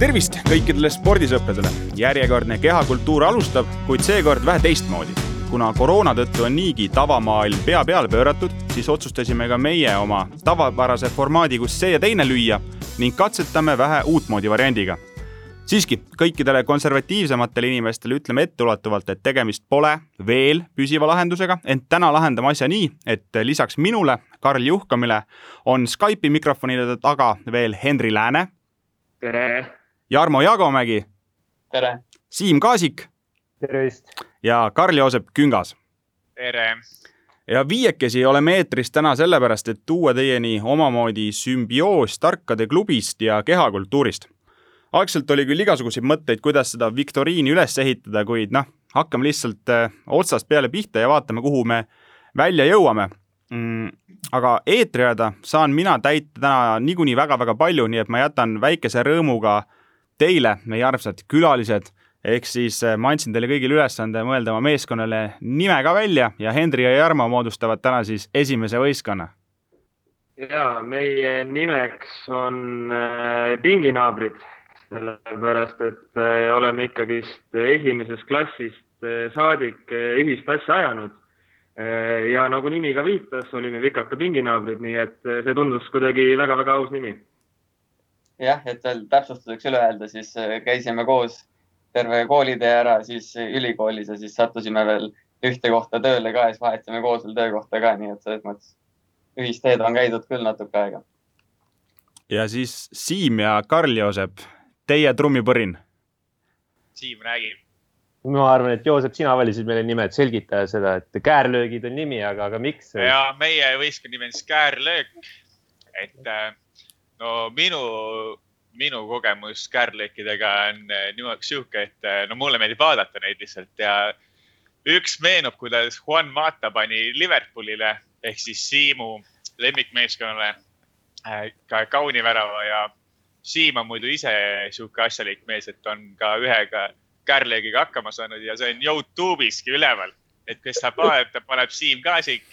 tervist kõikidele spordisõpradele. järjekordne kehakultuur alustab, kuid seekord vähe teistmoodi. kuna koroona tõttu on niigi tavamaailm pea peale pööratud, siis otsustasime ka meie oma tavapärase formaadi, kus see ja teine lüüa ning katsetame vähe uutmoodi variandiga siiski, kõikidele konservatiivsematele inimestele ütleme etteulatuvalt, et tegemist pole veel püsiva lahendusega, ent täna lahendame asja nii, et lisaks minule, Karl Juhkamile, on Skype'i mikrofonide taga veel Henri Lääne. tere! Jarmo Jagomägi. tere! Siim Kaasik. tervist! ja Karl-Joosep Küngas. tere! ja viiekesi oleme eetris täna sellepärast, et tuua teieni omamoodi sümbioos tarkade klubist ja kehakultuurist. algselt oli küll igasuguseid mõtteid, kuidas seda viktoriini üles ehitada, kuid noh, hakkame lihtsalt äh, otsast peale pihta ja vaatame, kuhu me välja jõuame mm,. aga eetri ajada saan mina täita täna niikuinii väga-väga palju, nii et ma jätan väikese rõõmuga äh, teile, meie armsad külalised, ehk siis äh, ma andsin teile kõigile ülesande mõelda oma meeskonnale nime ka välja ja Hendri ja Jarmo moodustavad täna siis esimese võistkonna. ja meie nimeks on äh, pinginaabrid, sellepärast et äh, oleme ikkagist esimesest klassist saadik ühist asja ajanud. Ja nagu nimi ka viitas, olime Vikaka pinginaabrid, nii et see tundus kuidagi väga-väga aus nimi jah, et veel täpsustuseks üle öelda, siis äh, käisime koos terve koolitee ära, siis ülikoolis ja siis sattusime veel ühte kohta tööle ka ja siis vahetasime koos veel töökohta ka, nii et selles mõttes ühisteed on käidud küll natuke aega. ja siis Siim ja Karl-Joosep, teie trummipõrin. Siim, räägi. ma arvan, et Joosep, sina valisid meile nime, et selgita seda, et käärlöögid on nimi, aga, aga miks? ja meie võistkonna nimi on Skäärlöök. et äh, no minu, minu kogemus kärlekidega on eh, niimoodi sihuke, et eh, no mulle meeldib vaadata neid lihtsalt ja üks meenub, kuidas Juan Mata pani Liverpoolile ehk siis Siimu lemmikmeeskonnale eh, ka kaunivärava ja Siim on muidu ise sihuke asjalik mees, et on ka ühega kärlegiga hakkama saanud ja see on Youtube'iski üleval, et kes tahab vaadata, paneb Siim Kaasik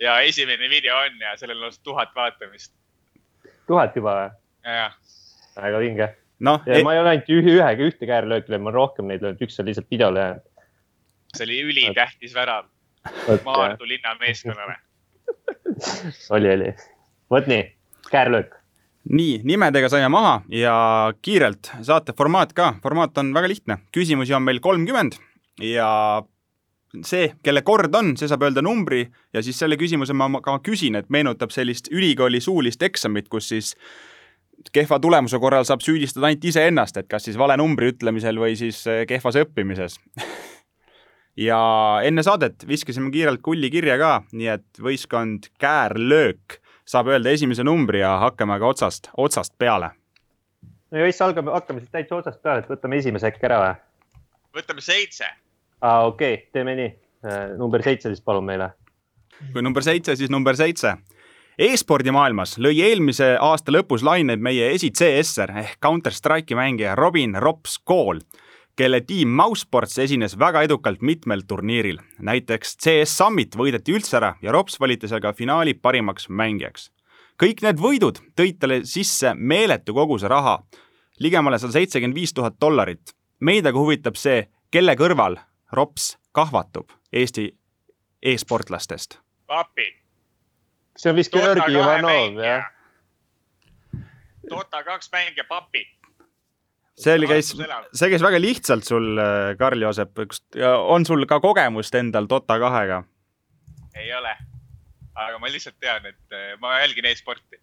ja esimene video on ja sellel on tuhat vaatamist tuhat juba või? väga vinge. noh, e ma ei ole ainult ühe, ühega ühte käärlööki löönud, ma olen rohkem neid löönud, üks on lihtsalt videole jäänud. see oli ülitähtis värav Maardu linna meeskonnale oli, oli. vot nii, käärlöök. nii, nimedega saime maha ja kiirelt saate formaat ka, formaat on väga lihtne, küsimusi on meil kolmkümmend ja see, kelle kord on, see saab öelda numbri ja siis selle küsimuse ma ka küsin, et meenutab sellist ülikooli suulist eksamit, kus siis kehva tulemuse korral saab süüdistada ainult iseennast, et kas siis vale numbri ütlemisel või siis eh, kehvas õppimises ja enne saadet viskasime kiirelt kulli kirja ka, nii et võistkond Käärlöök saab öelda esimese numbri ja hakkame aga otsast, otsast peale. no ja siis algame, hakkame siis täitsa otsast peale, et võtame esimese äkki ära või? võtame seitse aa, okei okay,, teeme nii. Äh, number seitse siis palun meile. kui number seitse, siis number seitse e-spordimaailmas lõi eelmise aasta lõpus laineid meie esi-CS-er ehk Counter-Strike'i mängija Robin Rops Kool, kelle tiim Mousesports esines väga edukalt mitmel turniiril. näiteks CS Summit võideti üldse ära ja Rops valiti seal ka finaali parimaks mängijaks. kõik need võidud tõid talle sisse meeletu koguse raha, ligemale sada seitsekümmend viis tuhat dollarit. meid aga huvitab see, kelle kõrval Rops kahvatub Eesti e-sportlastest? papi. see on vist Georgi Ivanov, jah? Dota kaks mängija, papi. see oli, käis, see käis väga lihtsalt sul, äh, Karl-Joosep, on sul ka kogemust endal Dota kahega? ei ole, aga ma lihtsalt tean, et äh, ma jälgin e-sporti.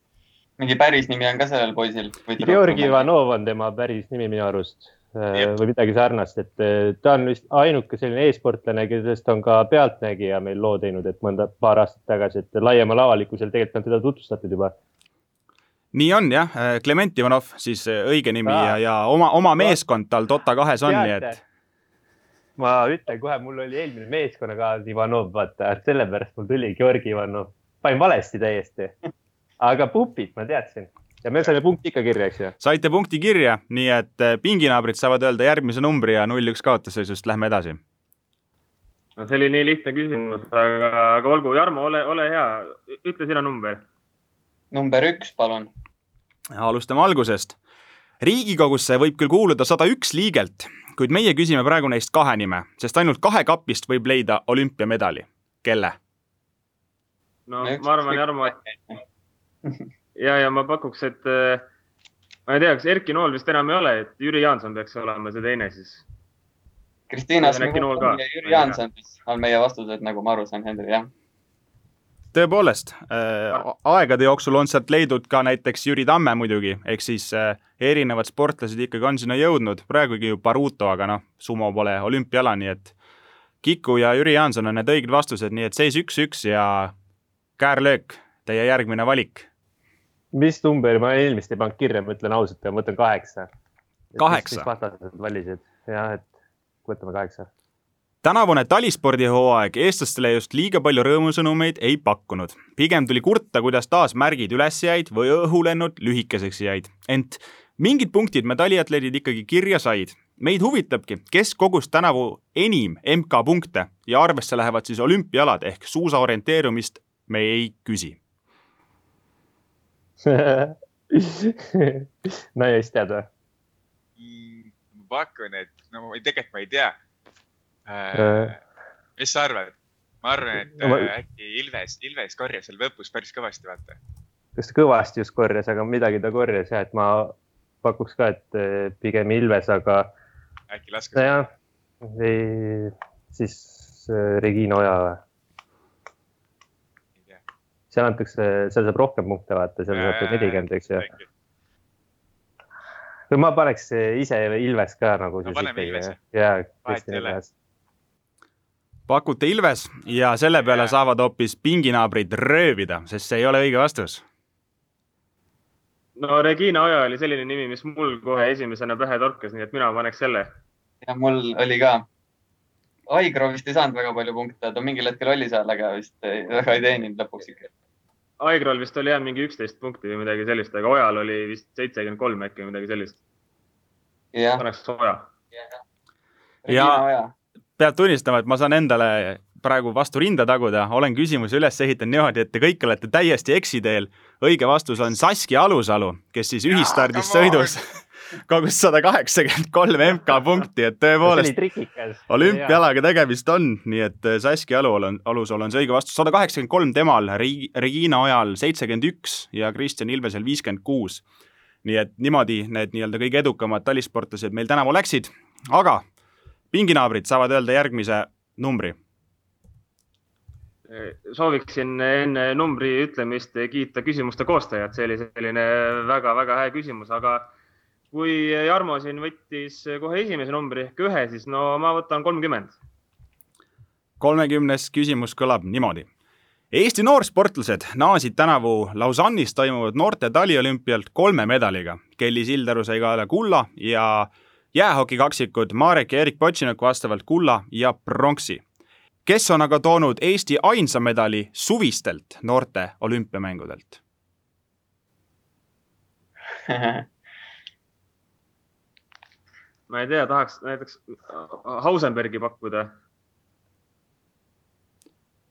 mingi päris nimi on ka sellel poisil? Georgi Ivanov on tema päris nimi minu arust. Või midagi sarnast, et eh, ta on vist ainuke selline e-sportlane, kellest on ka Pealtnägija meil loo teinud, et mõnda paar aastat tagasi, et laiemal avalikkusel tegelikult on teda tutvustatud juba. nii on jah, Klement Ivanov siis õige nimi Aa. ja, ja oma, oma meeskond tal Dota kahes on, nii et. ma ütlen kohe, mul oli eelmine meeskonnakaaslane Ivanov, vaata, sellepärast mul tuli Georgi Ivanov, panin valesti täiesti. aga pupid ma teadsin ja me saime punkti ikka kirja, eks ju? saite punkti kirja, nii et eh, pinginaabrid saavad öelda järgmise numbri ja null-üks kaotusseisust lähme edasi. no see oli nii lihtne küsimus, aga, aga olgu, Jarmo, ole, ole hea, ütle sina number. number üks, palun. alustame algusest. riigikogusse võib küll kuuluda sada üks liiget, kuid meie küsime praegu neist kahe nime, sest ainult kahe kapist võib leida olümpiamedali. kelle? no ma arvan, Jarmo, et ja, ja ma pakuks, et äh, ma ei tea, kas Erki Nool vist enam ei ole, et Jüri Jaanson peaks olema see teine siis. Kristiina Smõov ja Jüri Jaanson on meie vastused, nagu ma aru saan, Henri, jah. Tõepoolest äh,, aegade jooksul on sealt leidnud ka näiteks Jüri Tamme muidugi, ehk siis äh, erinevad sportlased ikkagi on sinna jõudnud, praegugi ju Baruto, aga noh, sumo pole olümpiala, nii et Kiku ja Jüri Jaanson on need õiged vastused, nii et seis üks-üks ja käärlöök, teie järgmine valik mis numbri ma eelmist ei pannud kirja, ma ütlen ausalt, ma mõtlen kaheksa. kaheksa? vastased valisid, jah, et võtame kaheksa. tänavune talispordihooaeg eestlastele just liiga palju rõõmusõnumeid ei pakkunud. pigem tuli kurta, kuidas taas märgid üles jäid või õhulennud lühikeseks jäid. ent mingid punktid medaliatleedid ikkagi kirja said. meid huvitabki, kes kogus tänavu enim MK punkte ja arvesse lähevad siis olümpialad ehk suusa orienteerumist me ei küsi Naist tead või mm,? ma pakun, et no ma tegelikult ma ei tea äh,. mis sa arvad? ma arvan, et no, ma... Äh, äkki Ilves, Ilves korjas seal lõpus päris kõvasti, vaata. ta kõvasti just korjas, aga midagi ta korjas ja et ma pakuks ka, et äh, pigem Ilves, aga. äkki laske. nojah, ei, siis äh, Regina Oja või? Seal antakse, seal saab rohkem punkte vaata, seal saab nelikümmend, eks ju. või ma paneks ise Ilves ka nagu no, siis ikkagi. jaa, Kristjan Ilves. pakute Ilves ja selle peale ja. saavad hoopis pinginaabrid röövida, sest see ei ole õige vastus. no Regina Oja oli selline nimi, mis mul kohe esimesena pähe torkas, nii et mina paneks selle. jah, mul oli ka Aigro vist ei saanud väga palju punkte, ta mingil hetkel oli seal, aga vist väga ei teeninud lõpuks ikka Aigrol vist oli jah mingi üksteist punkti või midagi sellist, aga Ojal oli vist seitsekümmend kolm äkki või midagi sellist. paneks Oja. ja pead tunnistama, et ma saan endale praegu vastu rinda taguda, olen küsimuse üles ehitanud niimoodi, et te kõik olete täiesti eksiteel. õige vastus on Saskia Alusalu, kes siis ühistardis sõidus kogus sada kaheksakümmend kolm MK punkti, et tõepoolest olümpialaga tegemist on, nii et äh, Saskia Alul on, Alusool on see õige vastus, sada kaheksakümmend kolm temal, Regina Ojal seitsekümmend üks ja Kristjan Ilvesel viiskümmend kuus. nii et niimoodi need nii-öelda kõige edukamad talisportlased meil tänavu läksid, aga pinginaabrid saavad öelda järgmise numbri. Sooviksin enne numbri ütlemist kiita küsimuste koostajat, see oli selline väga-väga hea küsimus, aga kui Jarmo siin võttis kohe esimese numbri ehk ühe, siis no ma võtan kolmkümmend. kolmekümnes küsimus kõlab niimoodi. Eesti noorsportlased naasid tänavu Lausanne'is toimuvad noorte taliolümpialt kolme medaliga. Kelly Sildaru sai kaela kulla ja jäähoki kaksikud Marek ja Erik Potšinok vastavalt kulla ja pronksi. kes on aga toonud Eesti ainsa medali suvistelt noorte olümpiamängudelt ma ei tea, tahaks näiteks Hausenbergi pakkuda.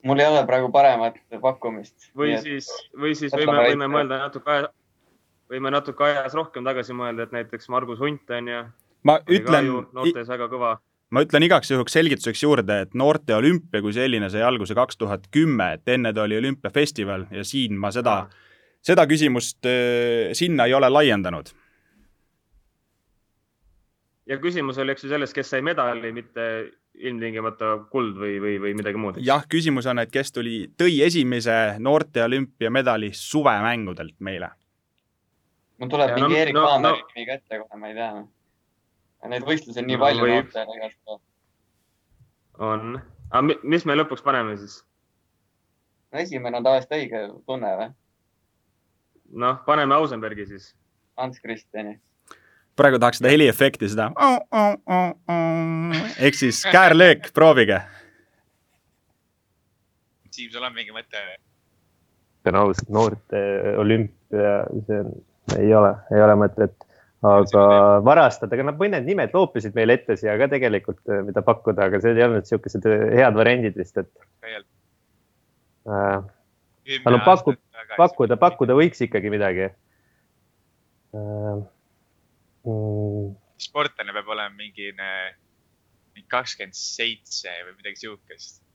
mul ei ole praegu paremat pakkumist. või siis, või siis võime, võime mõelda natuke aja, võime natuke ajas rohkem tagasi mõelda, et näiteks Margus Hunt on ju. ma ütlen. noortes väga kõva ma ütlen igaks juhuks selgituseks juurde, et noorte olümpia kui selline sai alguse kaks tuhat kümme, et enne ta oli olümpiafestival ja siin ma seda, seda küsimust äh, sinna ei ole laiendanud ja küsimus oli, eks ju, selles, kes sai medali, mitte ilmtingimata kuld või, või, või midagi muud. jah, küsimus on, et kes tuli, tõi esimese noorte olümpiamedali suvemängudelt meile? mul tuleb ja, mingi no, Erik no, Paameri no, nimi ka ette kohe, ma ei tea. Neid võistlusi on nii no, palju või... noortele igast. on, aga mis me lõpuks paneme siis? no esimene on tavaliselt õige tunne või? noh, paneme Ausenbergi siis. Ants Kristjani praegu tahaks seda heliefekti, seda ehk siis käärlöök, proovige. Siim, sul on mingi mõte? ütlen ausalt, noorte olümpia, see on, ei ole, ei ole mõtet, aga varastada, aga noh, mõned nimed loopisid meile ette siia ka tegelikult, mida pakkuda, aga see ei olnud niisugused head variandid vist, et. Äh, no pakkuda, pakkuda, pakkuda võiks ikkagi midagi äh, mm.? sportlane peab olema mingi, mingi kakskümmend seitse või midagi sihukest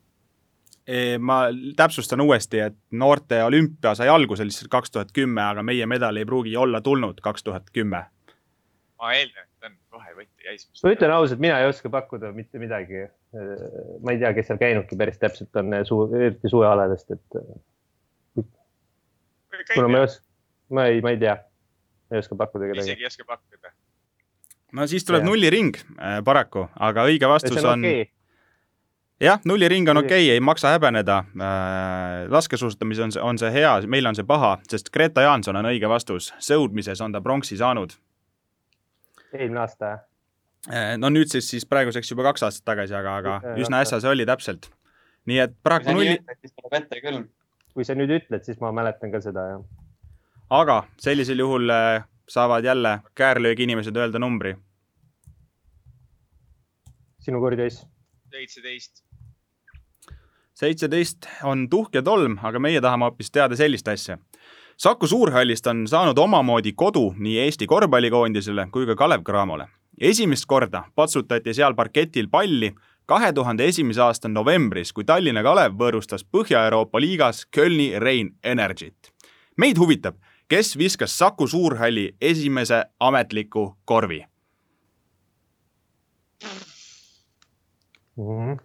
ma täpsustan uuesti, et noorte olümpia sai alguse lihtsalt kaks tuhat kümme, aga meie medal ei pruugi olla tulnud kaks tuhat kümme. ma eeldan, et on kohe võti täis. ma ütlen ausalt, mina ei oska pakkuda mitte midagi. ma ei tea, kes seal käinudki päris täpselt on suu, eriti suvealadest, et. kuna ma ei oska, ma ei, ma ei tea, ei oska pakkuda kedagi. isegi ei oska pakkuda. no siis tuleb nulliring äh, paraku, aga õige vastus on, on okay jah, nulliring on okei okay,, ei maksa häbeneda. Äh, laskesuusatamises on see, on see hea, meil on see paha, sest Greta Jaanson on õige vastus. sõudmises on ta pronksi saanud. eelmine aasta? Äh, no nüüd siis, siis praeguseks juba kaks aastat tagasi, aga, aga üsna äsja see oli täpselt. nii et paraku nulli. siis tuleb ette küll. kui sa nüüd ütled, siis ma mäletan ka seda, jah. Aga sellisel juhul äh, saavad jälle käärlöögi inimesed öelda numbri. sinu kord, Jais. seitseteist seitseteist on tuhk ja tolm, aga meie tahame hoopis teada sellist asja. Saku Suurhallist on saanud omamoodi kodu nii Eesti korvpallikoondisele kui ka Kalev Cramole. esimest korda patsutati seal parketil palli kahe tuhande esimese aasta novembris, kui Tallinna Kalev võõrustas Põhja-Euroopa liigas Kölni Rein Energyt. meid huvitab, kes viskas Saku Suurhalli esimese ametliku korvi mm? -hmm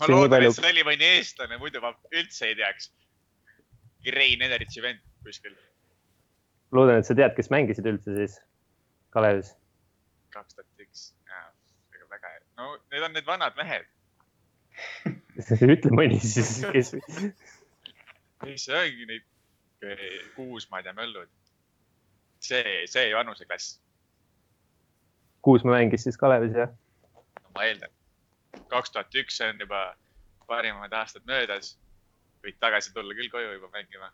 ma loodan et see oli mõni eestlane, muidu ma üldse ei teaks. Rein Ederitši vend kuskil. loodan, et sa tead, kes mängisid üldse siis Kalevis? kaks tuhat üks, väga, väga hea. no need on need vanad mehed ütle mõni siis, kes mis see ongi neid Kuusmaad ja Möllud. see, see vanuseklass. Kuusma mängis siis Kalevis, jah? no ma eeldan kaks tuhat üks on juba parimad aastad möödas. võid tagasi tulla küll koju juba mängima.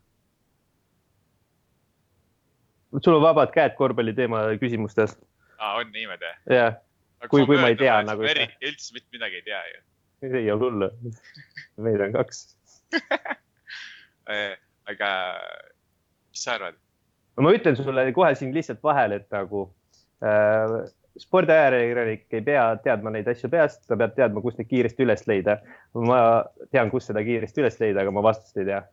sul on vabad käed korvpalli teema küsimustes. aa, on niimoodi? jah, kui, kui ma ei tea nagu. üldse mitte midagi ei tea ju. ei ole hullu. meid on kaks aga mis sa arvad? no ma ütlen sulle kohe siin lihtsalt vahele, et nagu äh, spordiajakirjanik ei pea teadma neid asju peast, ta peab teadma, kust neid kiiresti üles leida. ma tean, kus seda kiiresti üles leida, aga ma vastust ei tea.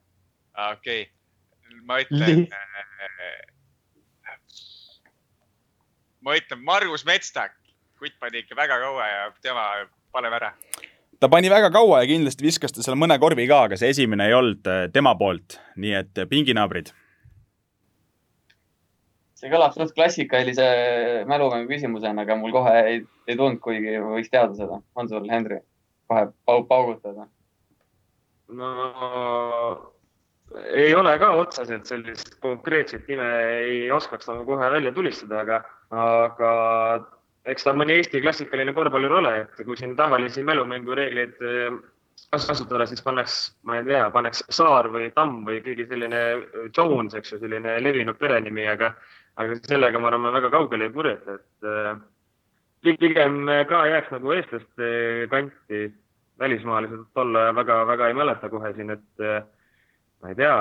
okei okay., ma ütlen äh,. ma ütlen Margus Metstak, kutt pani ikka väga kaua ja tema paneb ära ta pani väga kaua ja kindlasti viskas ta seal mõne korvi ka, aga see esimene ei olnud äh, tema poolt, nii et äh, pinginaabrid see kõlab suht klassikalise mälumängu küsimusena, aga mul kohe ei, ei tulnud, kuigi võiks teada seda. on sul, Henri, kohe pau, paugutada? no ei ole ka otseselt sellist konkreetset nime ei oskaks nagu kohe välja tulistada, aga, aga eks ta mõni Eesti klassikaline korvpallur ole, et kui siin tavalisi mälumängureegleid eh, kasutada, siis pannaks, ma ei tea, paneks Saar või Tamm või keegi selline Jones, eks ju, selline levinud perenimi, aga aga sellega ma arvan, ma väga kaugele ei purjeta, et äh, pigem ka jääks nagu eestlaste kanti. välismaalased olla väga-väga ei mäleta kohe siin, et ma ei tea,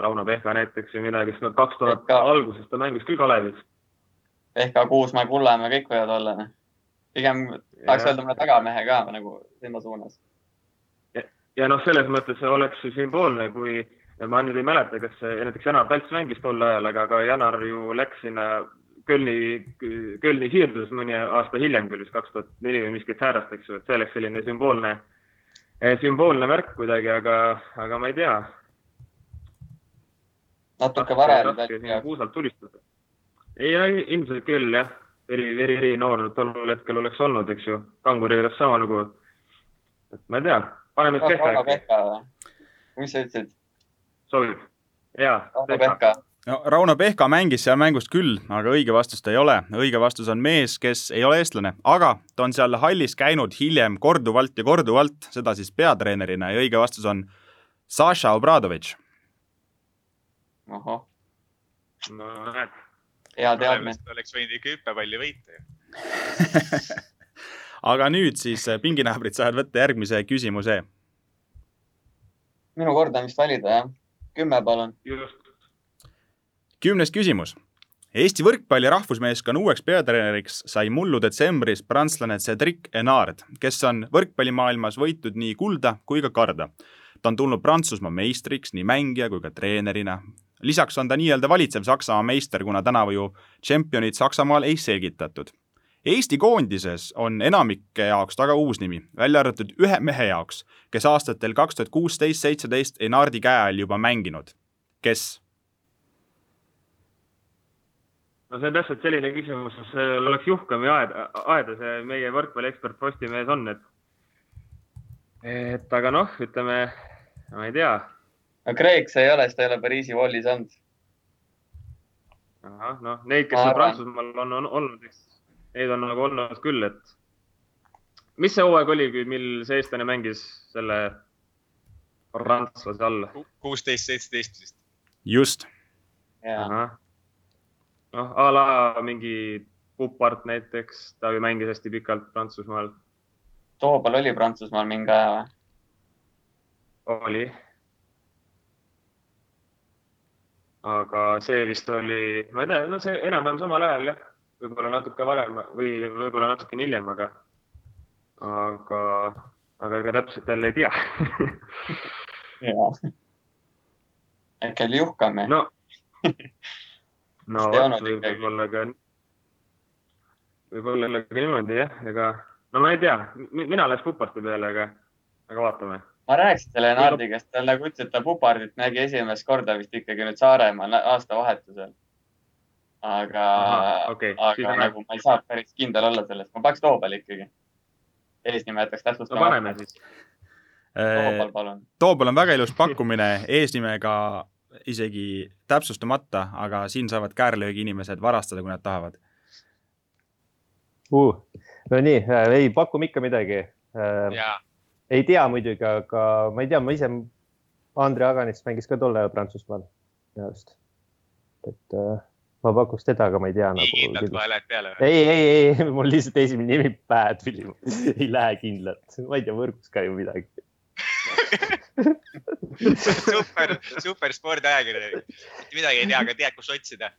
Rauno Pehka näiteks või midagi, nad kaks tuhat alguses ta mängis küll Kalevis. Pehka, Kuusmäe, Kullamäe, kõik võivad olla. Noh. pigem tahaks öelda mõne tagamehe ka nagu sinna suunas. ja, ja noh, selles mõttes oleks ju sümboolne, kui ma nüüd ei mäleta, kas näiteks Janar Talts mängis tol ajal, aga ka Janar ju läks sinna Kölni, Kölni siirdus mõni aasta hiljem küll, vist kaks tuhat neli või miskit säärast, eks ju, et see oleks selline sümboolne, eh, sümboolne värk kuidagi, aga, aga ma ei tea. natuke vara. puusalt tulistada. Ei, ilmselt küll jah, veri, veri, veri noor tol hetkel oleks olnud, eks ju, kanguri juures sama lugu. et ma ei tea, paneme Pehka. mis sa ütlesid? sobib. ja. Rauno Pehka. no Rauno Pehka mängis seal mängust küll, aga õige vastust ei ole. õige vastus on mees, kes ei ole eestlane, aga ta on seal hallis käinud hiljem korduvalt ja korduvalt, seda siis peatreenerina ja õige vastus on Saša Obradovitš. ahah. no näed. Hea teadmine. oleks võinud ikka hüppepalli võita ju aga nüüd siis pinginaabrid saavad võtta järgmise küsimuse. minu kord on vist valida, jah kümme, palun. kümnes küsimus. Eesti võrkpalli rahvusmeeskonna uueks peatreeneriks sai mullu detsembris prantslane Cedric Enard, kes on võrkpallimaailmas võitnud nii kulda kui ka karda. ta on tulnud Prantsusmaa meistriks nii mängija kui ka treenerina. Lisaks on ta nii-öelda valitsev Saksamaa meister, kuna tänavu ju tšempionit Saksamaal ei selgitatud. Eesti koondises on enamike jaoks taga uus nimi, välja arvatud ühe mehe jaoks, kes aastatel kaks tuhat kuusteist, seitseteist Enardi käe all juba mänginud. kes? no see on täpselt selline küsimus, kus oleks juhkam ja aeda, aeda see meie võrkpalliekspert Postimehes on, et, et aga noh, ütleme, ma ei tea. No Kreek see ei ole, sest ta ei ole Pariisi Wallis olnud. ahah, noh, neid, kes on Prantsusmaal on, on olnud, eks neid on nagu olnud küll, et mis see hooaeg oli, mil see eestlane mängis selle prantslase all? kuusteist, seitseteist vist. just. noh, a la mingi Pupart näiteks, ta ju mängis hästi pikalt Prantsusmaal. Toobal oli Prantsusmaal mingi aja või? oli. Aga see vist oli, ma ei tea, no see enam-vähem samal ajal jah, võib-olla natuke varem või võib-olla natuke hiljem, aga, aga, aga ega täpselt jälle ei tea jaa. äkki oli Juhkam? no no võib-olla ka, võib-olla ka niimoodi jah, ega no ma ei tea, mina läks Puparti peale, aga, aga vaatame. Ma rääkisin selle Nardi käest, ta nagu ütles, et ta Pupardit nägi esimest korda vist ikkagi nüüd Saaremaal aastavahetusel. aga, okay. aga nagu ma ei saa päris kindel olla selles, ma paneks Toobal ikkagi. eesnime jätaks täpsustama. no paneme siis. Toobal, palun. Toobal on väga ilus pakkumine eesnimega isegi täpsustamata, aga siin saavad käärlöögi inimesed varastada, kui nad tahavad uh,. no nii, äh, ei pakume ikka midagi äh,. Ei tea muidugi, aga ma ei tea, ma ise, Andrei Aganits mängis ka tol ajal Prantsusmaal minu arust. et äh, ma pakuks teda, aga ma ei tea. nagu, kindlalt kohe lähed peale või? ei, ei, ei, mul lihtsalt esimene nimi pähe tuli ei lähe kindlalt, ma ei tea, võrgus ka ju midagi super, super spordiajakirjanik. midagi ei tea, aga tead, kus otsida.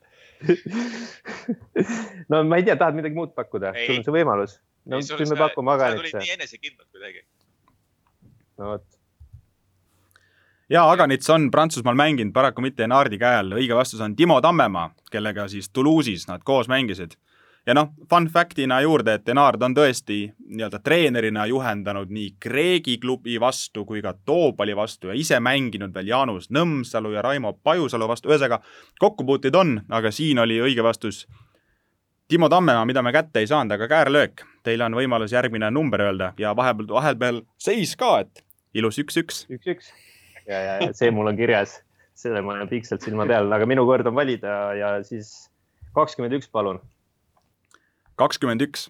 no ma ei tea, tahad midagi muud pakkuda? sul on see võimalus. no siis me pakume Aganitse. sa tulid nii enesekindlalt kuidagi. No vot. ja Aganits on Prantsusmaal mänginud, paraku mitte Enardi käe all. õige vastus on Timo Tammemaa, kellega siis Toulouse'is nad koos mängisid ja noh, fun fact'ina juurde, et Enard on tõesti nii-öelda treenerina juhendanud nii Kreegi klubi vastu kui ka Toobali vastu ja ise mänginud veel Jaanus Nõmsalu ja Raimo Pajusalu vastu, ühesõnaga kokkupuuteid on, aga siin oli õige vastus Timo Tammemaa, mida me kätte ei saanud, aga käärlöök. Teil on võimalus järgmine number öelda ja vahepeal, vahepeal seis ka, et ilus üks-üks. üks-üks ja, ja, ja see mul on kirjas, selle ma olen pingsalt silma peal, aga minu kord on valida ja siis kakskümmend üks, palun kakskümmend üks.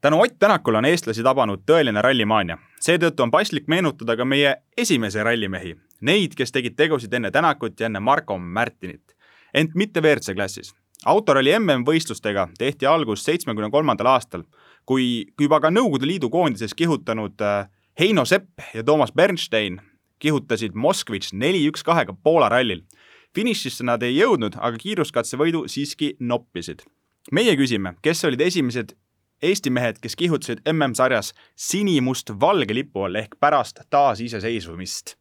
tänu Ott Tänakule on eestlasi tabanud tõeline rallimaania. seetõttu on paslik meenutada ka meie esimesi rallimehi, neid, kes tegid tegusid enne Tänakut ja enne Marko Märtinit, ent mitte WRC klassis. autoralli MM-võistlustega tehti algus seitsmekümne kolmandal aastal, kui juba ka Nõukogude Liidu koondises kihutanud äh, Heino Sepp ja Toomas Bernstein kihutasid Moskvitš neli-üks kahega Poola rallil. finišisse nad ei jõudnud, aga kiiruskatsevõidu siiski noppisid meie küsime, kes olid esimesed Eesti mehed, kes kihutasid MM-sarjas sinimust-valge lipu all ehk pärast taasiseseisvumist?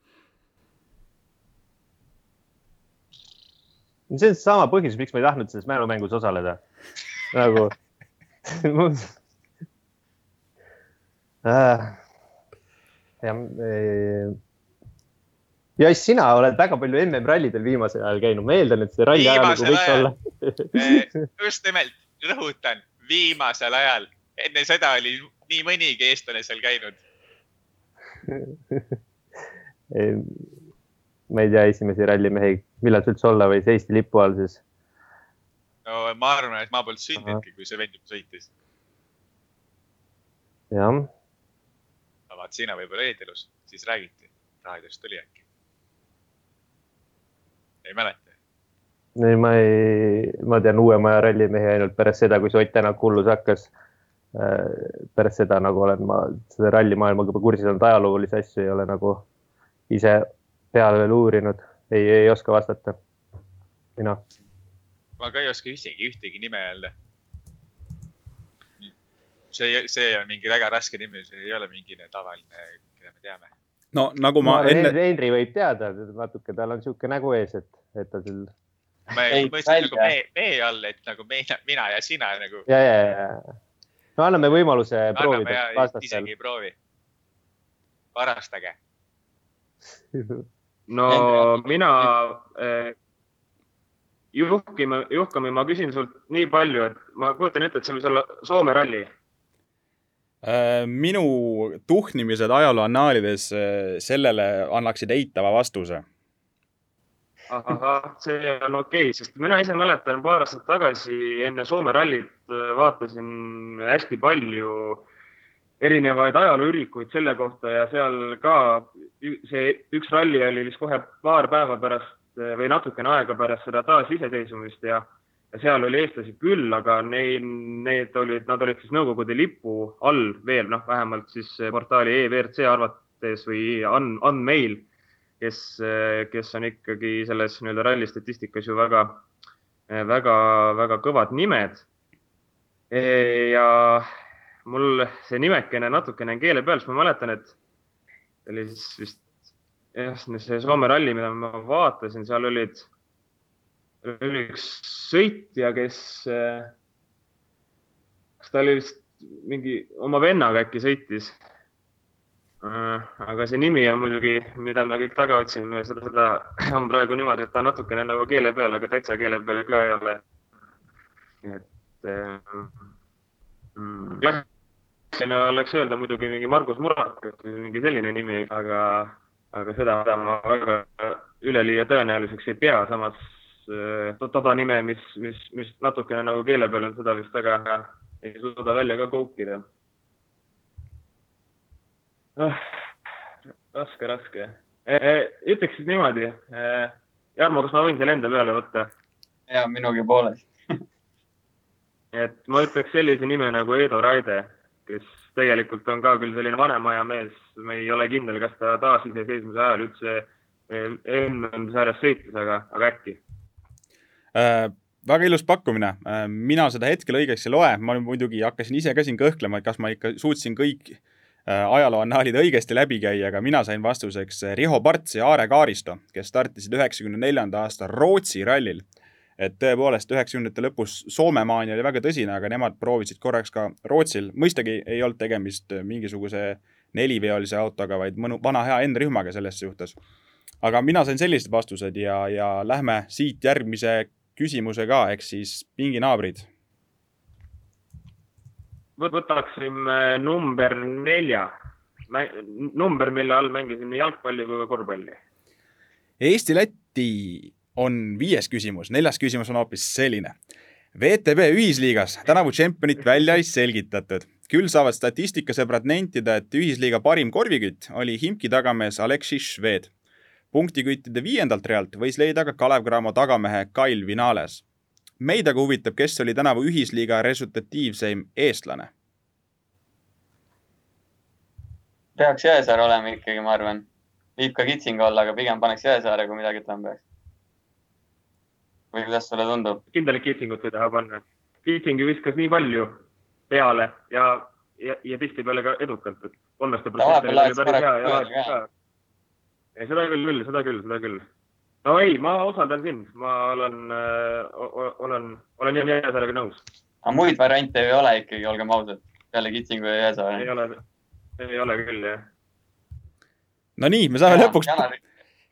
see on sama põhjus, miks ma ei tahtnud selles mälumängus osaleda. nagu jah, ja sina oled väga palju MM-rallidel viimasel ajal käinud, ma eeldan, et see ralli ajalugu võiks ajal. olla just nimelt, rõhutan, viimasel ajal, enne seda oli nii mõnigi eestlane seal käinud ma ei tea esimesi rallimehi, millal see üldse olla võis Eesti lipu all siis? no ma arvan, et ma polnud sündinudki, kui see vend juba sõitis. jah. Aga vaat sina võib-olla olid elus, siis räägiti, raadiost tuli äkki ei mäleta? ei, ma ei, ma tean uuema aja rallimehi ainult pärast seda, kui see Ott Tänak hullus hakkas. Äh, pärast seda nagu olen ma seda rallimaailmaga juba kursis olnud, ajaloolisi asju ei ole nagu ise peale veel uurinud, ei, ei oska vastata. mina. ma ka ei oska isegi ühtegi nime öelda. See, see on mingi väga raske nimi, see ei ole mingi tavaline, keda me teame. no nagu ma, ma enne. Henri võib teada natuke, tal on sihuke nägu ees, et, et ta küll. ma mõtlesin nagu me, me all, et nagu mina, mina ja sina nagu. ja, ja, ja. no anname võimaluse anname proovida vastastel. isegi ei proovi. varastage no mina eh, Juhkimi, Juhkami, ma küsin sult nii palju, et ma kujutan ette, et see võis olla Soome ralli. Äh, minu tuhnimised ajaloo annaalides äh, sellele annaksid eitava vastuse. ahah, see on okei okay,, sest mina ise mäletan paar aastat tagasi enne Soome rallit äh, vaatasin hästi palju erinevaid ajalooürikuid selle kohta ja seal ka see üks ralli oli vist kohe paar päeva pärast või natukene aega pärast seda taasiseseisvumist ja, seal oli eestlasi küll, aga neil, need olid, nad olid siis Nõukogude lipu all veel, noh, vähemalt siis portaali EVRC arvates või on, on meil, kes, kes on ikkagi selles nii-öelda ralli statistikas ju väga, väga, väga kõvad nimed. ja mul see nimekene natukene on keele peal, siis ma mäletan, et oli siis vist jah, see Soome ralli, mida ma vaatasin, seal olid, oli üks sõitja, kes, kas ta oli vist mingi oma vennaga äkki sõitis. aga see nimi on muidugi, mida me kõik taga otsime, seda, seda on praegu niimoodi, et ta natukene nagu keele peal, aga täitsa keele peal ka ei ole. et mm, klassikaline oleks öelda muidugi mingi Margus Murak või mingi selline nimi, aga aga seda ma väga üleliia tõenäoliseks ei pea, samas äh, toda nime, mis, mis, mis natukene nagu keele peal on, seda vist väga ei suuda välja ka koukida oh,. raske, raske e,. E, ütleks siis niimoodi. Jarmo, kas ma võin selle enda peale võtta? ja, minugi poolest et ma ütleks sellise nime nagu Edo Raide, kes tegelikult on ka küll selline vanema aja mees, me ei ole kindel, kas ta taasiseseisvumise ajal üldse MM-sarjas sõitis, aga, aga äkki äh,? Väga ilus pakkumine äh,. mina seda hetkel õigeks ei loe, ma muidugi hakkasin ise ka siin kõhklema, et kas ma ikka suutsin kõik äh, ajalooannaalid õigesti läbi käia, aga mina sain vastuseks Riho Parts ja Aare Kaaristo, kes startisid üheksakümne neljanda aasta Rootsi rallil et tõepoolest üheksakümnendate lõpus Soomemaani oli väga tõsine, aga nemad proovisid korraks ka Rootsil, mõistagi ei olnud tegemist mingisuguse neliveolise autoga, vaid mõnu, vana hea N-rühmaga selles suhtes. aga mina sain sellised vastused ja, ja lähme siit järgmise küsimuse ka, ehk siis pinginaabrid. võtaksime number nelja, number, mille all mängisin nii jalgpalli kui ka korvpalli. Eesti-Läti on viies küsimus, neljas küsimus on hoopis selline. VTB ühisliigas tänavu tšempionit välja ei selgitatud, küll saavad statistikasõbrad nentida, et ühisliiga parim korvikütt oli Himki tagamees Aleksis Šved. Punktiküttide viiendalt realt võis leida ka Kalev Cramo tagamehe Kail Vinales. meid aga huvitab, kes oli tänavu ühisliiga resultatiivseim eestlane. peaks Jõesaar olema ikkagi, ma arvan. võib ka Kitsing olla, aga pigem paneks Jõesaare, kui midagi ütlema peaks või kuidas sulle tundub? kindel, et Kitsingut ei taha panna. Kitsing ju viskas nii palju peale ja, ja, ja tihtipeale ka edukalt, et kolmeste protsenti oli päris hea ja laekus ka. Ei, seda küll, küll, seda küll, seda küll. no ei, ma usaldan sind, ma olen äh,, olen, olen Jõesaarega nõus. aga muid variante ei ole ikkagi, olgem ausad, peale Kitsingu ja Jõesaare? ei ole, ei ole küll, jah. no nii, me saame ja, lõpuks Janari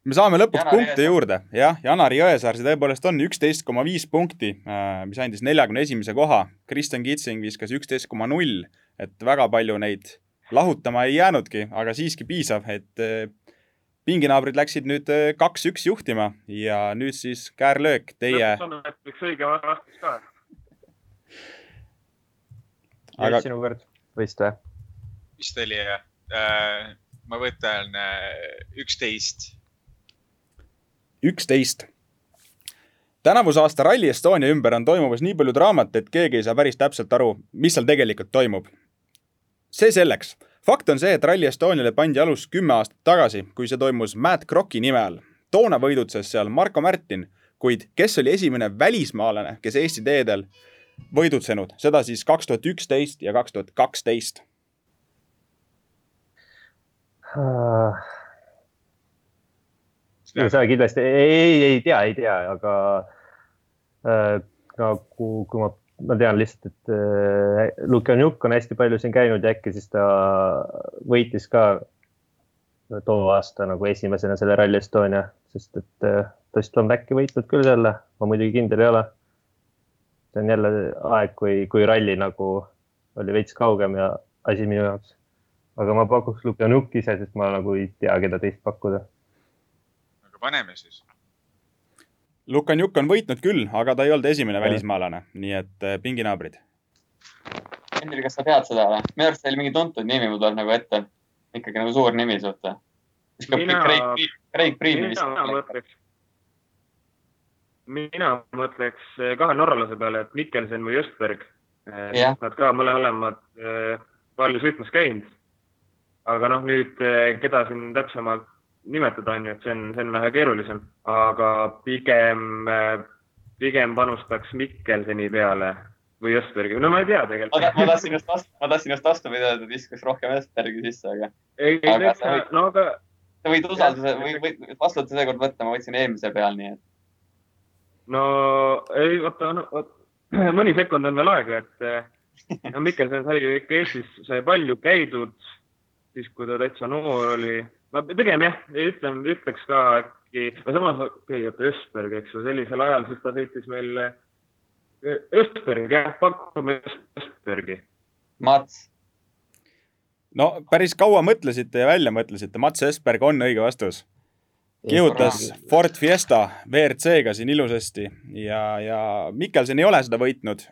me saame lõpuks Janari punkte Jõesaar. juurde, jah, Janari Jõesaar, see tõepoolest on üksteist koma viis punkti, äh, mis andis neljakümne esimese koha. Kristjan Kitsing viskas üksteist koma null, et väga palju neid lahutama ei jäänudki, aga siiski piisav, et äh, pinginaabrid läksid nüüd äh, kaks-üks juhtima ja nüüd siis käärlöök teie. üks õige vastus ka. aga sinu kord vist või? vist oli jah äh,. ma võtan üksteist üksteist. tänavuse aasta Rally Estonia ümber on toimumas nii palju draamat, et keegi ei saa päris täpselt aru, mis seal tegelikult toimub. see selleks. Fakt on see, et Rally Estoniale pandi alus kümme aastat tagasi, kui see toimus Matt Crocki nime all. toona võidutses seal Marko Märtin, kuid kes oli esimene välismaalane, kes Eesti teedel võidutsenud, seda siis kaks tuhat üksteist ja kaks tuhat kaksteist? sa kindlasti ei, ei tea, ei tea, aga äh, nagu kui ma, ma tean lihtsalt, et äh, Lukanjuk on hästi palju siin käinud ja äkki siis ta võitis ka too aasta nagu esimesena selle Rally Estonia, sest et äh, ta vist on äkki võitnud küll selle, ma muidugi kindel ei ole. see on jälle aeg, kui, kui ralli nagu oli veits kaugem ja asi minu jaoks. aga ma pakuks Lukanjuk ise, sest ma nagu ei tea, keda teist pakkuda paneme siis. Lukanjuk on võitnud küll, aga ta ei olnud esimene välismaalane, nii et äh, pinginaabrid. Hendrik, kas sa tead seda või? minu arust oli mingi tuntud nimi, mul tuleb nagu ette. ikkagi nagu suur nimi suht või? mina, mina mõtleks, mina mõtleks äh, kahe norralase peale, et Mikkelsen või Östberg. Äh, nad ka mõlemad palju sõitmas käinud. aga noh, nüüd keda siin täpsemalt nimetada, on ju, et see on, see on vähe keerulisem, aga pigem, pigem panustaks Mikkelseni peale või Östbergi, no ma ei tea tegelikult. ma tahtsin just vastu, ma tahtsin just vastupidi öelda, et viskaks rohkem Östbergi sisse, aga. ei, ei täitsa, no aga. sa võid usalduse või, või vastutuse seekord võtta, ma võtsin eelmise peal, nii et. no ei, oota, no oot, mõni sekund on veel aega, et no Mikkelson sai ju ikka Eestis, sai palju käidud, siis kui ta täitsa noor oli ma pigem jah, ütlen, ütleks ka äkki, no samas, oota, Östberg, eks ju, sellisel ajal siis ta sõitis meil Östberg, jah, pakume Östbergi. Mats. no päris kaua mõtlesite ja välja mõtlesite, Mats Östberg on õige vastus. kihutas Ford Fiesta WRC-ga siin ilusasti ja, ja Mikkelson ei ole seda võitnud.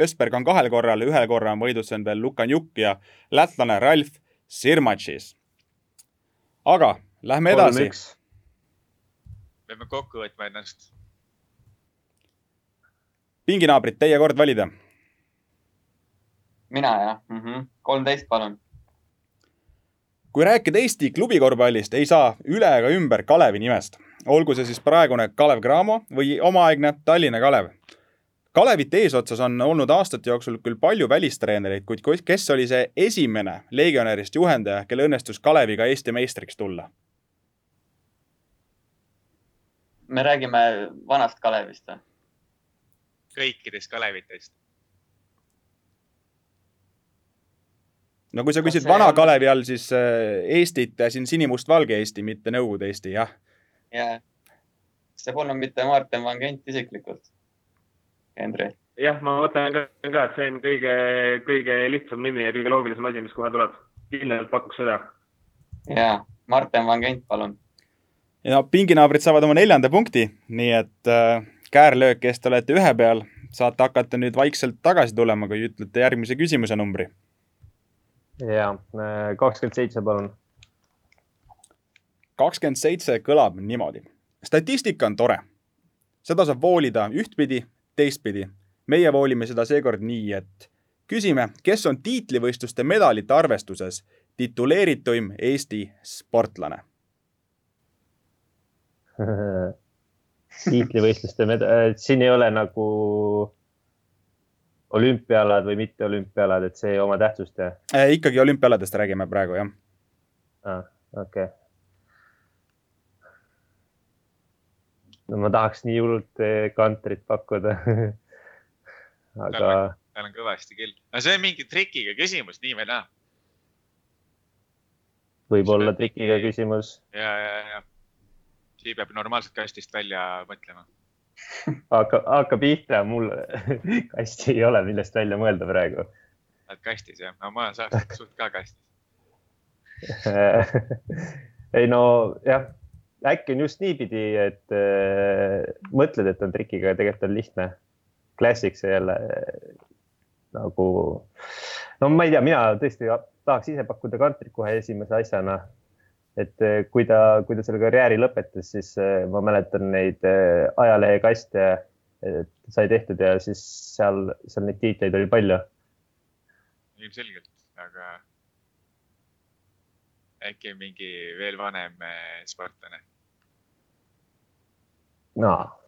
Östberg on kahel korral, ühel korral on võidutsenud veel Lukanjuk ja lätlane Ralf Sirmatšis aga lähme edasi. peame kokku võtma ennast. pinginaabrid, teie kord valida. mina jah mm -hmm., kolmteist, palun. kui rääkida Eesti klubikorvpallist, ei saa üle ega ümber Kalevi nimest, olgu see siis praegune Kalev Cramo või omaaegne Tallinna Kalev Kalevite eesotsas on olnud aastate jooksul küll palju välistreenereid, kuid kes oli see esimene legionärist juhendaja, kel õnnestus Kaleviga Eesti meistriks tulla? me räägime vanast Kalevist või? kõikidest Kalevitest. no kui sa küsid vana Kalevi all, siis äh, Eestit, siin sinimustvalge Eesti, mitte Nõukogude Eesti, jah. jah. see polnud mitte Martin Van Gent isiklikult Endre? jah, ma mõtlen ka, et see on kõige, kõige lihtsam nimi ja kõige loogilisem asi, mis kohe tuleb. kindlalt pakuks seda. ja, Martin Van Gent, palun. ja pinginaabrid saavad oma neljanda punkti, nii et äh, käärlööki eest olete ühe peal, saate hakata nüüd vaikselt tagasi tulema, kui ütlete järgmise küsimuse numbri. ja, äh, kakskümmend seitse, palun. kakskümmend seitse kõlab niimoodi. statistika on tore. seda saab voolida ühtpidi teistpidi. meie voolime seda seekord nii, et küsime, kes on tiitlivõistluste medalite arvestuses tituleerituim Eesti sportlane tiitlivõistluste meda-, siin ei ole nagu olümpiaalad või mitte olümpiaalad, et see oma tähtsust, jah äh,? ikkagi olümpiaaladest räägime praegu, jah ah,. okei okay no ma tahaks nii hullult eh, kantrit pakkuda aga. tal on kõvasti küll, no see on mingi trikiga küsimus nii või naa. võib-olla trikiga küsimus. ja, ja, ja siis peab normaalselt kastist välja mõtlema hakka, hakka pihta, mul kasti ei ole, millest välja mõelda praegu. oled kastis jah, no ma olen saanud suht ka kastis ei no jah äkki on just niipidi, et äh, mõtled, et on trikiga, tegelikult on lihtne. Classic see jälle äh, nagu, no ma ei tea, mina tõesti tahaks ise pakkuda kantrit kohe esimese asjana. et äh, kui ta, kui ta selle karjääri lõpetas, siis äh, ma mäletan neid äh, ajalehekaste sai tehtud ja siis seal, seal neid tiitleid oli palju. ilmselgelt, aga äkki mingi veel vanem äh, sportlane no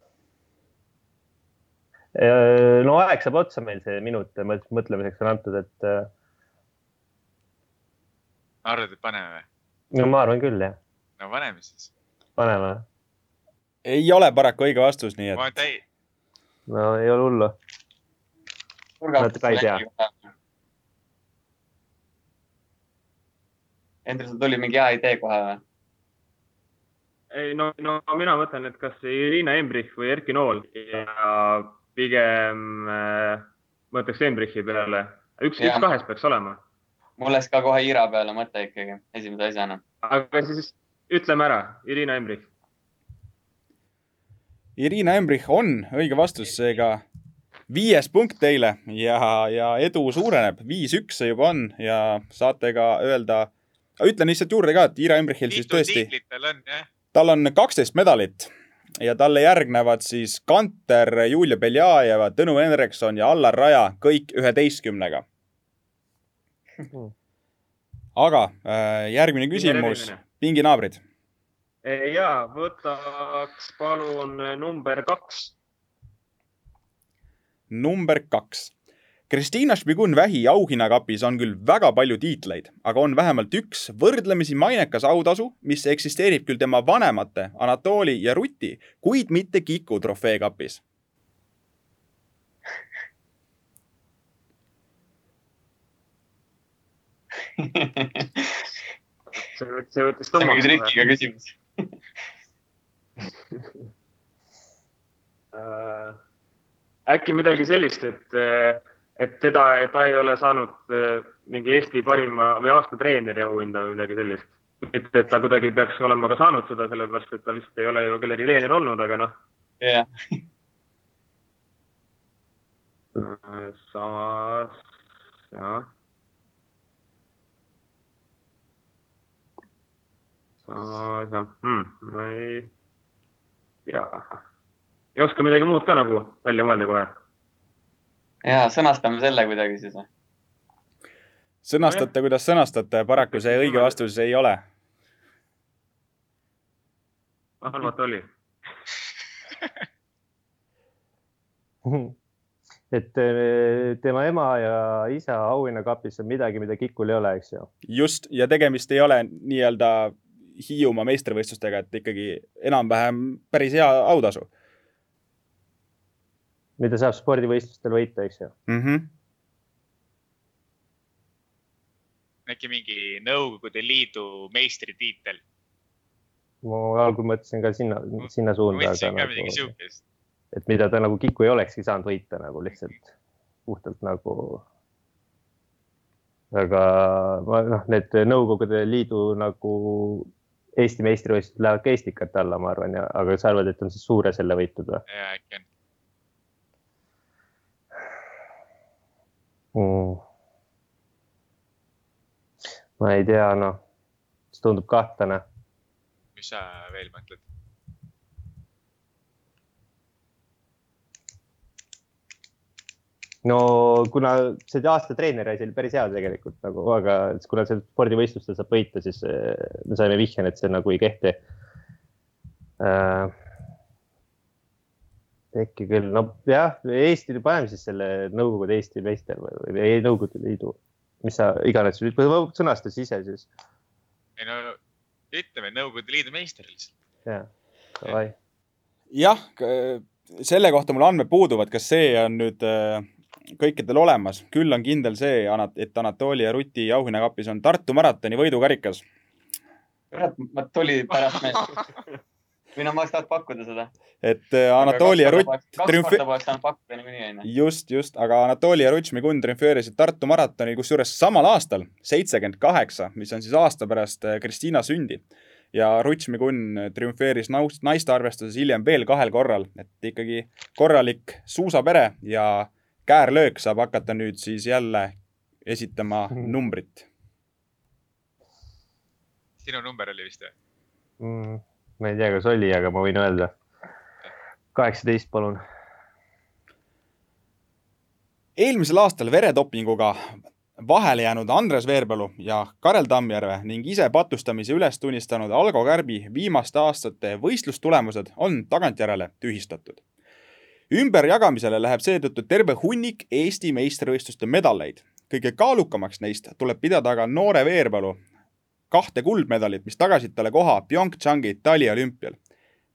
no aeg saab otsa meil, see minut mõtlemiseks on antud, et. arvad, et paneme või? no ma arvan küll, jah. no paneme siis. paneme. ei ole paraku õige vastus, nii et. ma täi-. no ei ole hullu. natuke ei tea. Hendrik, sul tuli mingi hea idee kohe või? Ei no, no mina mõtlen, et kas Irina Embrich või Erki Nool ja pigem äh, mõtleks Embrichi peale. üks, üks kahest peaks olema. mul läks ka kohe Ira peale mõte ikkagi esimese asjana. aga siis ütleme ära, Irina Embrich. Irina Embrich on õige vastus, seega viies punkt teile ja, ja edu suureneb, viis-üks see juba on ja saate ka öelda, ütlen lihtsalt juurde ka, et Ira Embrichil siis tõesti. tal on jah tal on kaksteist medalit ja talle järgnevad siis Kanter, Julia Beljajeva, Tõnu Henrikson ja Allar Raja kõik üheteistkümnega. aga äh, järgmine küsimus, pinginaabrid. ja võtaks palun number kaks. number kaks Kristiina Šmigun-Vähi auhinnakapis on küll väga palju tiitleid, aga on vähemalt üks võrdlemisi mainekas autasu, mis eksisteerib küll tema vanemate Anatoli ja Ruti, kuid mitte Kiku trofeekapis see, see võttis tummaks. see on trikiga küsimus äh, äkki midagi sellist, et et teda, ta ei ole saanud eh, mingi Eesti parima või aasta treeneri auhinda või midagi sellist. mitte, et ta kuidagi peaks olema ka saanud seda, sellepärast et ta vist ei ole ju kellegi treener olnud, aga noh. jah. samas, jah. samas, jah hmm,, ma ei tea. ei oska midagi muud ka nagu välja mõelda kohe ja sõnastame selle kuidagi siis või? sõnastate, kuidas sõnastate, paraku see õige vastus ei ole. halvalt oli et eh, tema ema ja isa auhinnakapis on midagi, mida Kikul ei ole, eks ju. just, ja tegemist ei ole nii-öelda Hiiumaa meistrivõistlustega, et ikkagi enam-vähem päris hea autasu mida saab spordivõistlustel võita, eks ju mm. -hmm. äkki mingi Nõukogude Liidu meistritiitel? ma algul mõtlesin ka sinna, sinna suunda. mõtlesin ka midagi nagu, siukest. et mida ta nagu Kiku ei olekski saanud võita nagu lihtsalt puhtalt nagu. aga noh, need Nõukogude Liidu nagu Eesti meistrivõistlused lähevad ka Estikate alla, ma arvan, ja, aga sa arvad, et on siis suure selle võitnud või? ja äkki on mm.? ma ei tea, noh, see tundub kahtlane. mis sa veel mõtled? no kuna see aasta treeneri asi oli päris hea tegelikult nagu, aga kuna seal spordivõistlustel saab võita, siis eh, me saime vihje, et see nagu ei kehti äh, äkki küll, no jah, Eesti, paneme siis selle Nõukogude Eesti meister või, või ei, Nõukogude Liidu, mis sa iganes, sõnasta siis ise siis. ei no ütleme Nõukogude Liidu meister lihtsalt. jah, davai. jah, selle kohta mul andmed puuduvad, kas see on nüüd äh, kõikidel olemas, küll on kindel see, et Anatoli ja Ruti auhinnakapis on Tartu maratoni võidukarikas. kurat, mul tuli pärast meelde või no ma oleks tahtnud pakkuda seda. et äh, Anatoli ja Rutt. kaks korda poleks saanud pakkuda niikuinii onju. just, just, aga Anatoli ja Rutšmikun triumfeerisid Tartu maratonil, kusjuures samal aastal, seitsekümmend kaheksa, mis on siis aasta pärast äh, Kristiina sündi. ja Rutšmikun triumfeeris naiste arvestuses hiljem veel kahel korral, et ikkagi korralik suusapere ja käärlöök saab hakata nüüd siis jälle esitama mm. numbrit. sinu number oli vist või mm.? Ma ei tea, kas oli, aga ma võin öelda. kaheksateist, palun. eelmisel aastal veredopinguga vahele jäänud Andres Veerpalu ja Karel Tammjärve ning ise patustamise üles tunnistanud Algo Kärbi viimaste aastate võistlustulemused on tagantjärele tühistatud. ümberjagamisele läheb seetõttu terve hunnik Eesti meistrivõistluste medaleid. kõige kaalukamaks neist tuleb pidada aga noore Veerpalu kahte kuldmedalit, mis tagasid talle koha PyeongChangi taliolümpial.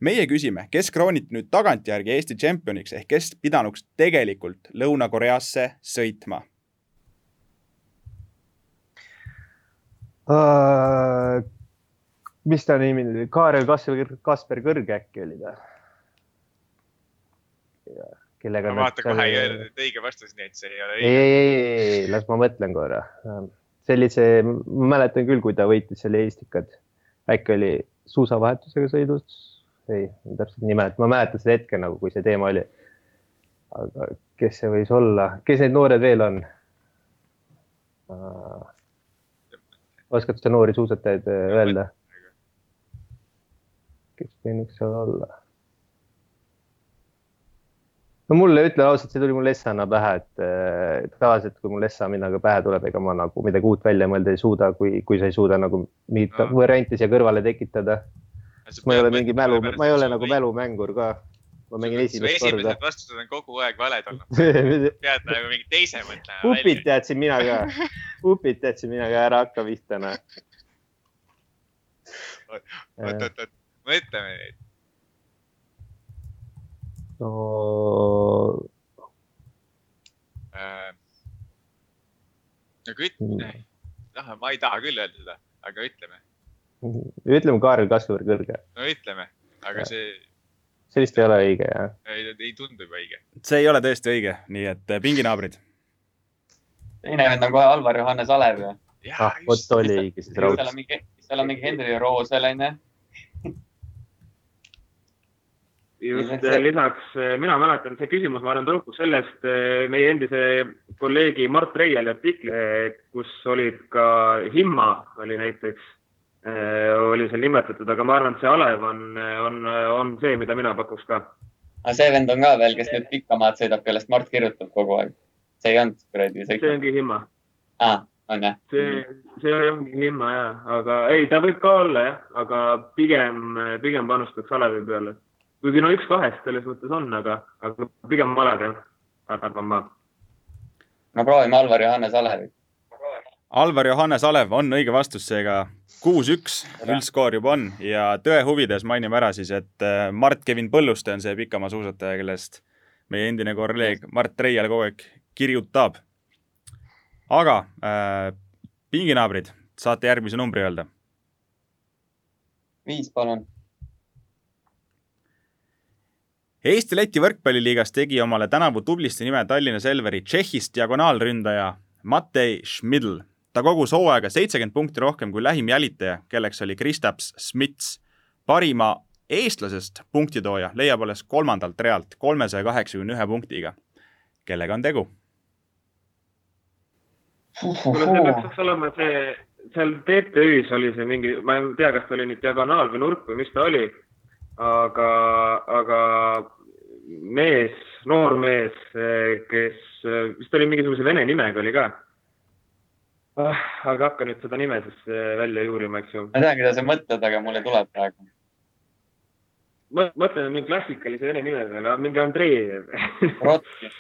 meie küsime, kes krooniti nüüd tagantjärgi Eesti tšempioniks ehk kes pidanuks tegelikult Lõuna-Koreasse sõitma uh,? mis ta nimi oli, Kaarel Kasper, Kasper Kõrge äkki oli ta? kellega. ma vaatan kohe õige vastus, nii et see ei ole õige. ei, ei, ei, las ma mõtlen korra. see see, ma mäletan küll, kui ta võitis seal Eestikad. äkki oli suusavahetusega sõidus? ei, täpselt ei mäleta, ma mäletan seda hetke nagu, kui see teema oli. aga kes see võis olla, kes need noored veel on? oskad sa noori suusatajaid äh, öelda? kes võinuks seal olla? No mulle, ütlen ausalt, see tuli mul Essana pähe, et tavaliselt, kui mul Essa midagi pähe tuleb, ega ma nagu midagi uut välja mõelda ei suuda, kui, kui sa ei suuda nagu mingit no. varianti siia kõrvale tekitada. ma ei ole mingi mälu, ma ei ole nagu mälumängur ka. ma mängin esimest korda. esimesed vastused on kogu aeg valed olnud pead nagu mingi teise mõtlema. upid teadsin mina ka, upid teadsin mina ka, ära hakka pihta, noh. oot, oot, oot, mõtleme nüüd no äh,. aga ütle, noh, ma ei taha küll öelda seda, aga ütleme. ütleme Kaarel Kasvur kõrge. no ütleme, aga see. see vist ei ole õige, jah? ei, ei tundu juba õige. see ei ole tõesti õige, nii et äh, pinginaabrid. teine vend on kohe Alvar Johannes Alev ju. ah, vot oli õige siis raudselt. seal on mingi, seal on mingi Henri Roosel onju just lisaks, eh, mina mäletan, see küsimus, ma arvan, tõukub sellest eh, meie endise kolleegi Mart Reiali artikli, eh, kus olid ka Himma oli näiteks, oli seal nimetatud, aga ma arvan, et see alev on, on, on see, mida mina pakuks ka. aga see vend on ka veel, kes nüüd pikka maad sõidab, kellest Mart kirjutab kogu aeg. see ei olnud kuradi sõit. see ongi Himma. aa, on jah? see, see ongi Himma ja, aga ei, ta võib ka olla jah, aga pigem, pigem panustaks alevi peale kuigi no üks kahest selles mõttes on, aga, aga pigem valed jah, arvan ma. no proovime Alvar Johannes Alevit. Alvar Johannes Alev on õige vastus, seega kuus-üks üldskoor juba on ja tõe huvides mainime ära siis, et äh, Mart-Kevin Põlluste on see pikamaasuusataja, kellest meie endine kolleeg Mart Reial kogu aeg kirjutab. aga äh, pinginaabrid, saate järgmise numbri öelda? viis, palun Eesti-Läti võrkpalliliigas tegi omale tänavu tublisti nime Tallinna Selveri Tšehhist diagonaalründaja Matei Schmidl. ta kogus hooaega seitsekümmend punkti rohkem kui lähim jälitaja, kelleks oli Kristaps Smits. parima eestlasest punktitooja leiab alles kolmandalt realt kolmesaja kaheksakümne ühe punktiga. kellega on tegu? kuule, see peaks olema see, seal TTÜ-s oli see mingi, ma ei tea, kas ta oli nüüd diagonaal või nurk või mis ta oli aga, aga mees, noor mees, kes vist oli mingisuguse vene nimega oli ka ah,. aga hakka nüüd seda nime siis eh, välja juurima, eks ju. ma tean, keda sa mõtled, aga mul ei tule praegu. mõtlen mingi klassikalise vene nime peale, mingi Andrei Rotki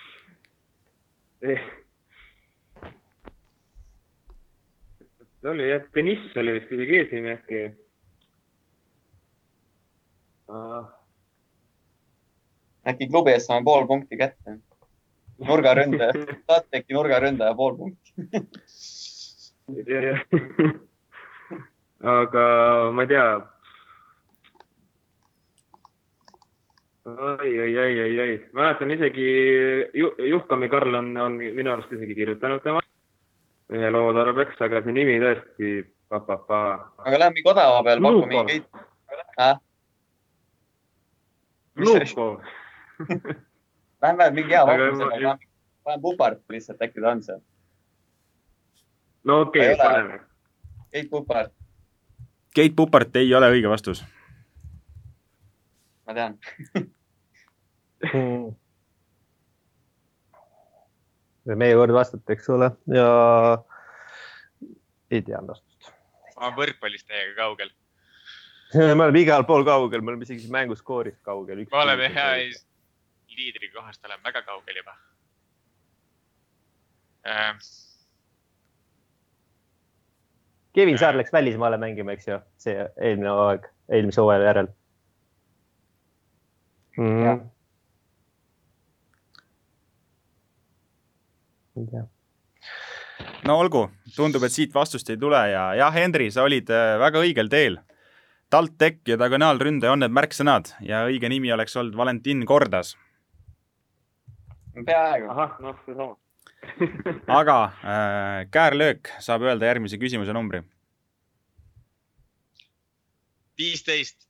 see oli jah, Deniss oli vist isegi eesnimi äkki äkki klubi eest saame pool punkti kätte. nurgaründaja, äkki nurgaründaja pool punkti aga ma ei tea. oi, oi, oi, oi, oi, mäletan isegi Juhkami Karl on, on minu arust isegi kirjutanud tema ühe loo tarbeks, aga see nimi tõesti. aga lähme mingi odava peale, paku mingeid äh?. Luko Lähme mingi hea pakkumisega, panen Pupart lihtsalt, äkki ta on seal. no okei okay,, paneme. Keit Pupart. Keit Pupart ei ole õige vastus. ma tean meie kord vastata, eks ole, ja ei tea vastust. ma olen võrkpallist teiega kaugel me oleme igal pool kaugel, me oleme isegi mänguskoorist kaugel. me oleme hea liidri kohast oleme väga kaugel juba. Äh.. Kevin Saar läks välismaale mängima, eks ju, see eelmine aeg, eelmise hooaja järel. Mm.. ei tea. No olgu, tundub, et siit vastust ei tule ja jah, Henri, sa olid äh, väga õigel teel. TalTech ja diagonaalründaja on need märksõnad ja õige nimi oleks olnud Valentin Kordas. peaaegu. ahah, noh, seesama aga äh, käärlöök saab öelda järgmise küsimuse numbri. viisteist.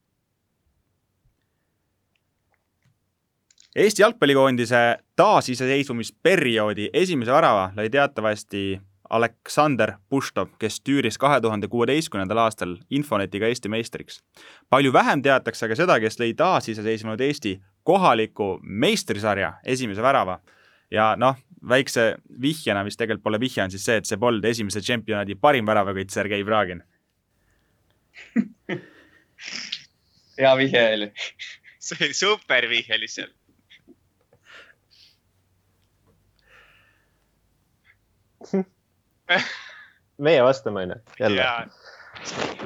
Eesti jalgpallikoondise taasiseseisvumisperioodi esimese värava lõi teatavasti Aleksander Puštov, kes tüüris kahe tuhande kuueteistkümnendal aastal Infonetiga Eesti meistriks. palju vähem teatakse aga seda, kes lõi taasiseseisvunud Eesti kohaliku meistrisarja esimese värava. ja noh, väikse vihjena, mis tegelikult pole vihje, on siis see, et see polnud esimese tšempionaadi parim väravakütt Sergei Vragin hea vihje oli. see oli super vihje lihtsalt. meie vastame, onju, jälle.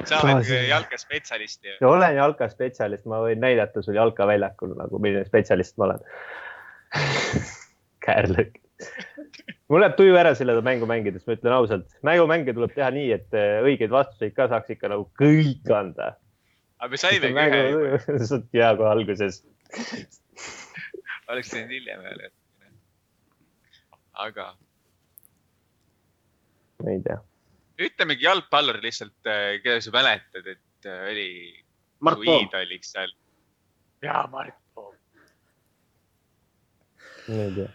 sa oled jalkaspetsialist ju. olen jalkaspetsialist, ma võin näidata sul jalkaväljakul nagu, milline spetsialist ma olen käärlõõk. mul läheb tuju ära selle mängu mängides, ma ütlen ausalt. mängumänge tuleb teha nii, et äh, õigeid vastuseid ka saaks ikka nagu kõik anda. aga me saimegi ühe. hea kohe alguses oleks teinud hiljem veel. aga ma ei tea. ütlemegi jalgpallur lihtsalt, äh, keda sa mäletad, et äh, oli su iidoliks seal. jaa, Mart Poom. ma ei tea.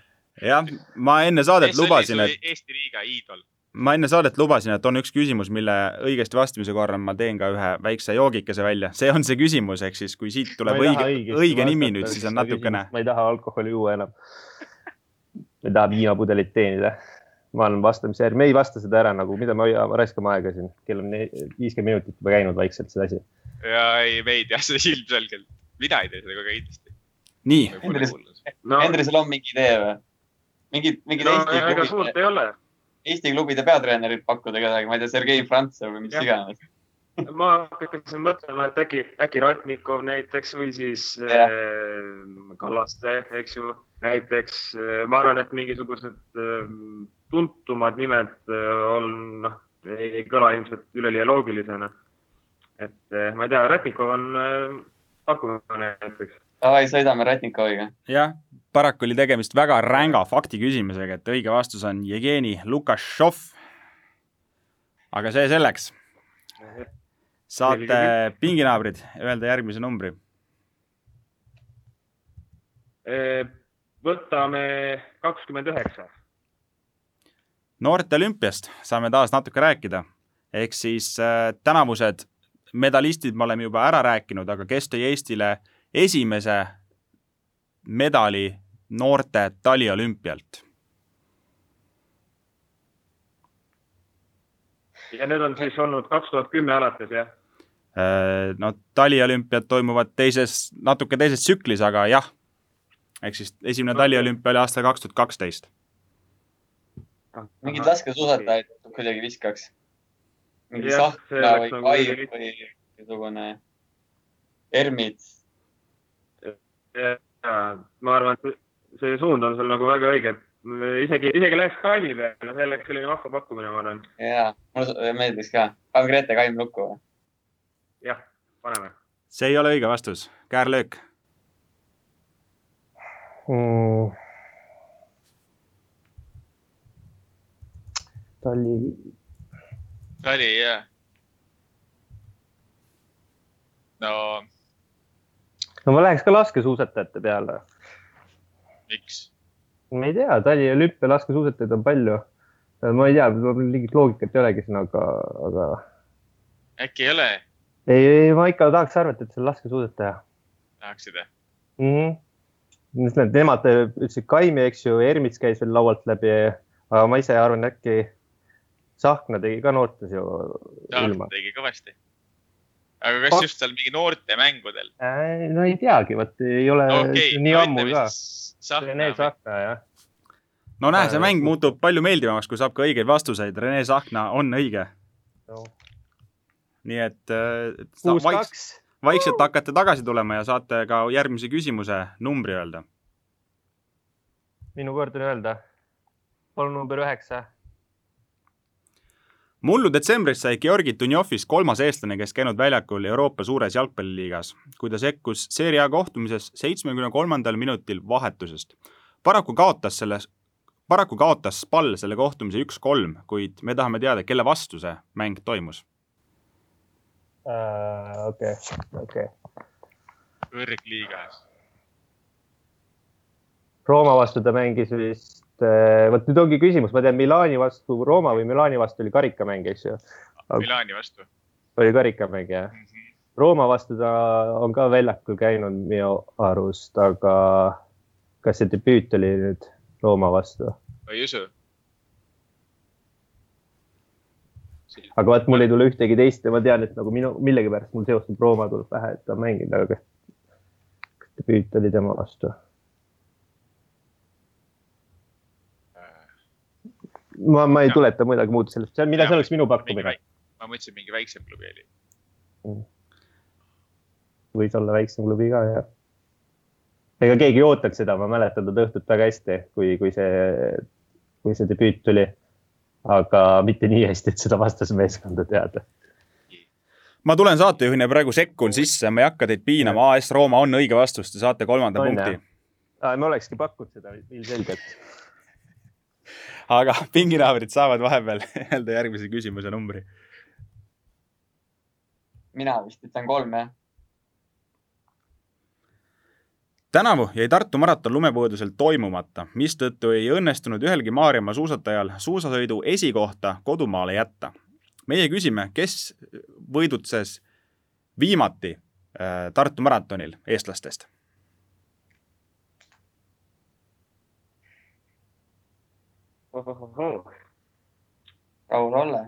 jah, ma enne saadet lubasin, et. Eesti liiga iidol. ma enne saadet lubasin, et on üks küsimus, mille õigesti vastamise korral ma teen ka ühe väikse joogikese välja. see on see küsimus, ehk siis kui siit tuleb õige, õige nimi nüüd, siis on natukene. ma ei taha alkoholi juua enam. ma ei taha viinapudelit teenida ma olen vastamise järgi, me ei vasta seda ära nagu, mida me raiskame aega siin, kell on viiskümmend minutit juba käinud vaikselt see asi. ja ei, me ei tea seda ilmselgelt, mina ei tea seda kogu kindlasti. nii. no. Hendrisel on mingi idee või? mingid, mingid no, Eesti ega suurt ei ole. Eesti klubide peatreenerid pakkuda kedagi, ma ei tea, Sergei Frantsev või mis ja. iganes ma hakkasin mõtlema, et äkki, äkki Ratnikov näiteks või siis äh, Kallaste, eks ju, näiteks äh, ma arvan, et mingisugused äh, tuntumad nimed äh, on, noh, ei kõla ilmselt üleliia loogilisena. et äh, ma ei tea, Ratnikov on äh, pakkumine näiteks. Davai, sõidame Ratnikoviga. jah, paraku oli tegemist väga ränga fakti küsimusega, et õige vastus on Jevgeni Lukašov. aga see selleks saate pinginaabrid öelda järgmise numbri? võtame kakskümmend üheksa. Noorte olümpiast saame taas natuke rääkida, ehk siis äh, tänavused medalistid me oleme juba ära rääkinud, aga kes tõi Eestile esimese medali noorte taliolümpialt? ja need on siis olnud kaks tuhat kümme alates, jah? Äh, no taliolümpiad toimuvad teises, natuke teises tsüklis, aga jah. ehk siis esimene taliolümpia oli aastal kaks tuhat kaksteist. Mingid laskesuusatajad kuidagi viskaks? mingi Sahkna või nagu Kai või mingisugune Ermits? ma arvan, et see suund on sul nagu väga õige, et isegi, isegi läheks Kaimi peale, selleks selline vahva pakkumine, ma arvan. ja, mulle meeldis ka. paneme Grete Kaim lukku või? jah, paneme. see ei ole õige vastus, käärlöök mm.. Tali. Tali, jah. no. no ma läheks ka laskesuusatajate peale. miks? ma ei tea, Tali olümpia laskesuusatajaid on palju. ma ei tea, mingit loogikat ei olegi siin, aga, aga. äkki ei ole? ei, ei, ma ikka tahaks arvata, et see on laskesuusataja. tahaksid või mm? -hmm. Nemad ütlesid Kaimi, eks ju, Ermits käis veel laualt läbi, aga ma ise arvan, äkki Tsahkna tegi ka noortes ju. Tsahkna tegi kõvasti. aga kas oh. just seal mingi noortemängudel? no ei teagi, vot ei ole no, okay, nii no, ammu ka. Rene Sahkna, jah. no näe, see mäng muutub palju meeldivamaks, kui saab ka õigeid vastuseid. Rene Sahkna on õige no.. nii et äh, kuus, kaks. vaikselt hakkate tagasi tulema ja saate ka järgmise küsimuse numbri öelda. minu kord on öelda. palun number üheksa mullu detsembris sai Georgi Dunjovist kolmas eestlane, kes käinud väljakul Euroopa suures jalgpalliliigas, kui ta sekkus Serie A kohtumises seitsmekümne kolmandal minutil vahetusest. paraku kaotas selles, paraku kaotas Spal selle kohtumise üks-kolm, kuid me tahame teada, kelle vastu see mäng toimus. Äh, okei, okei. kõrgliigas. Rooma vastu ta mängis vist Eh, vot nüüd ongi küsimus, ma tean Milani vastu Rooma või Milani vastu oli karikamäng, eks ju. Milani vastu. oli karikamäng jah mm. -hmm. Rooma vastu ta on ka väljakul käinud minu arust, aga kas see debüüt oli nüüd Rooma vastu? ei usu. aga vaat mul ei tule ühtegi teist ja ma tean, et nagu minu, millegipärast mul seostub Rooma tuleb pähe, et ta on mänginud, aga kas debüüt oli tema vastu? Ma, ma ei ja. tuleta midagi muud sellest, mida see oleks minu pakkumine? ma mõtlesin, mingi väiksem klubi oli mm.. võis olla väiksem klubi ka, jah. ega keegi ei ootanud seda, ma mäletan teda õhtut väga hästi, kui, kui see, kui see debüüt tuli. aga mitte nii hästi, et seda vastasmeeskonda teada ma tulen saatejuhina praegu sekkun sisse, ma ei hakka teid piinama, AS Rooma on õige vastus, te saate kolmanda on, punkti. me olekski pakkunud seda ilmselgelt aga pinginaabrid saavad vahepeal öelda järgmise küsimuse numbri. mina vist ütlen kolm, jah. tänavu jäi Tartu maraton lumepõõdusel toimumata, mistõttu ei õnnestunud ühelgi Maarjamaa suusatajal suusasõidu esikohta kodumaale jätta. meie küsime, kes võidutses viimati äh, Tartu maratonil eestlastest Raul Olle.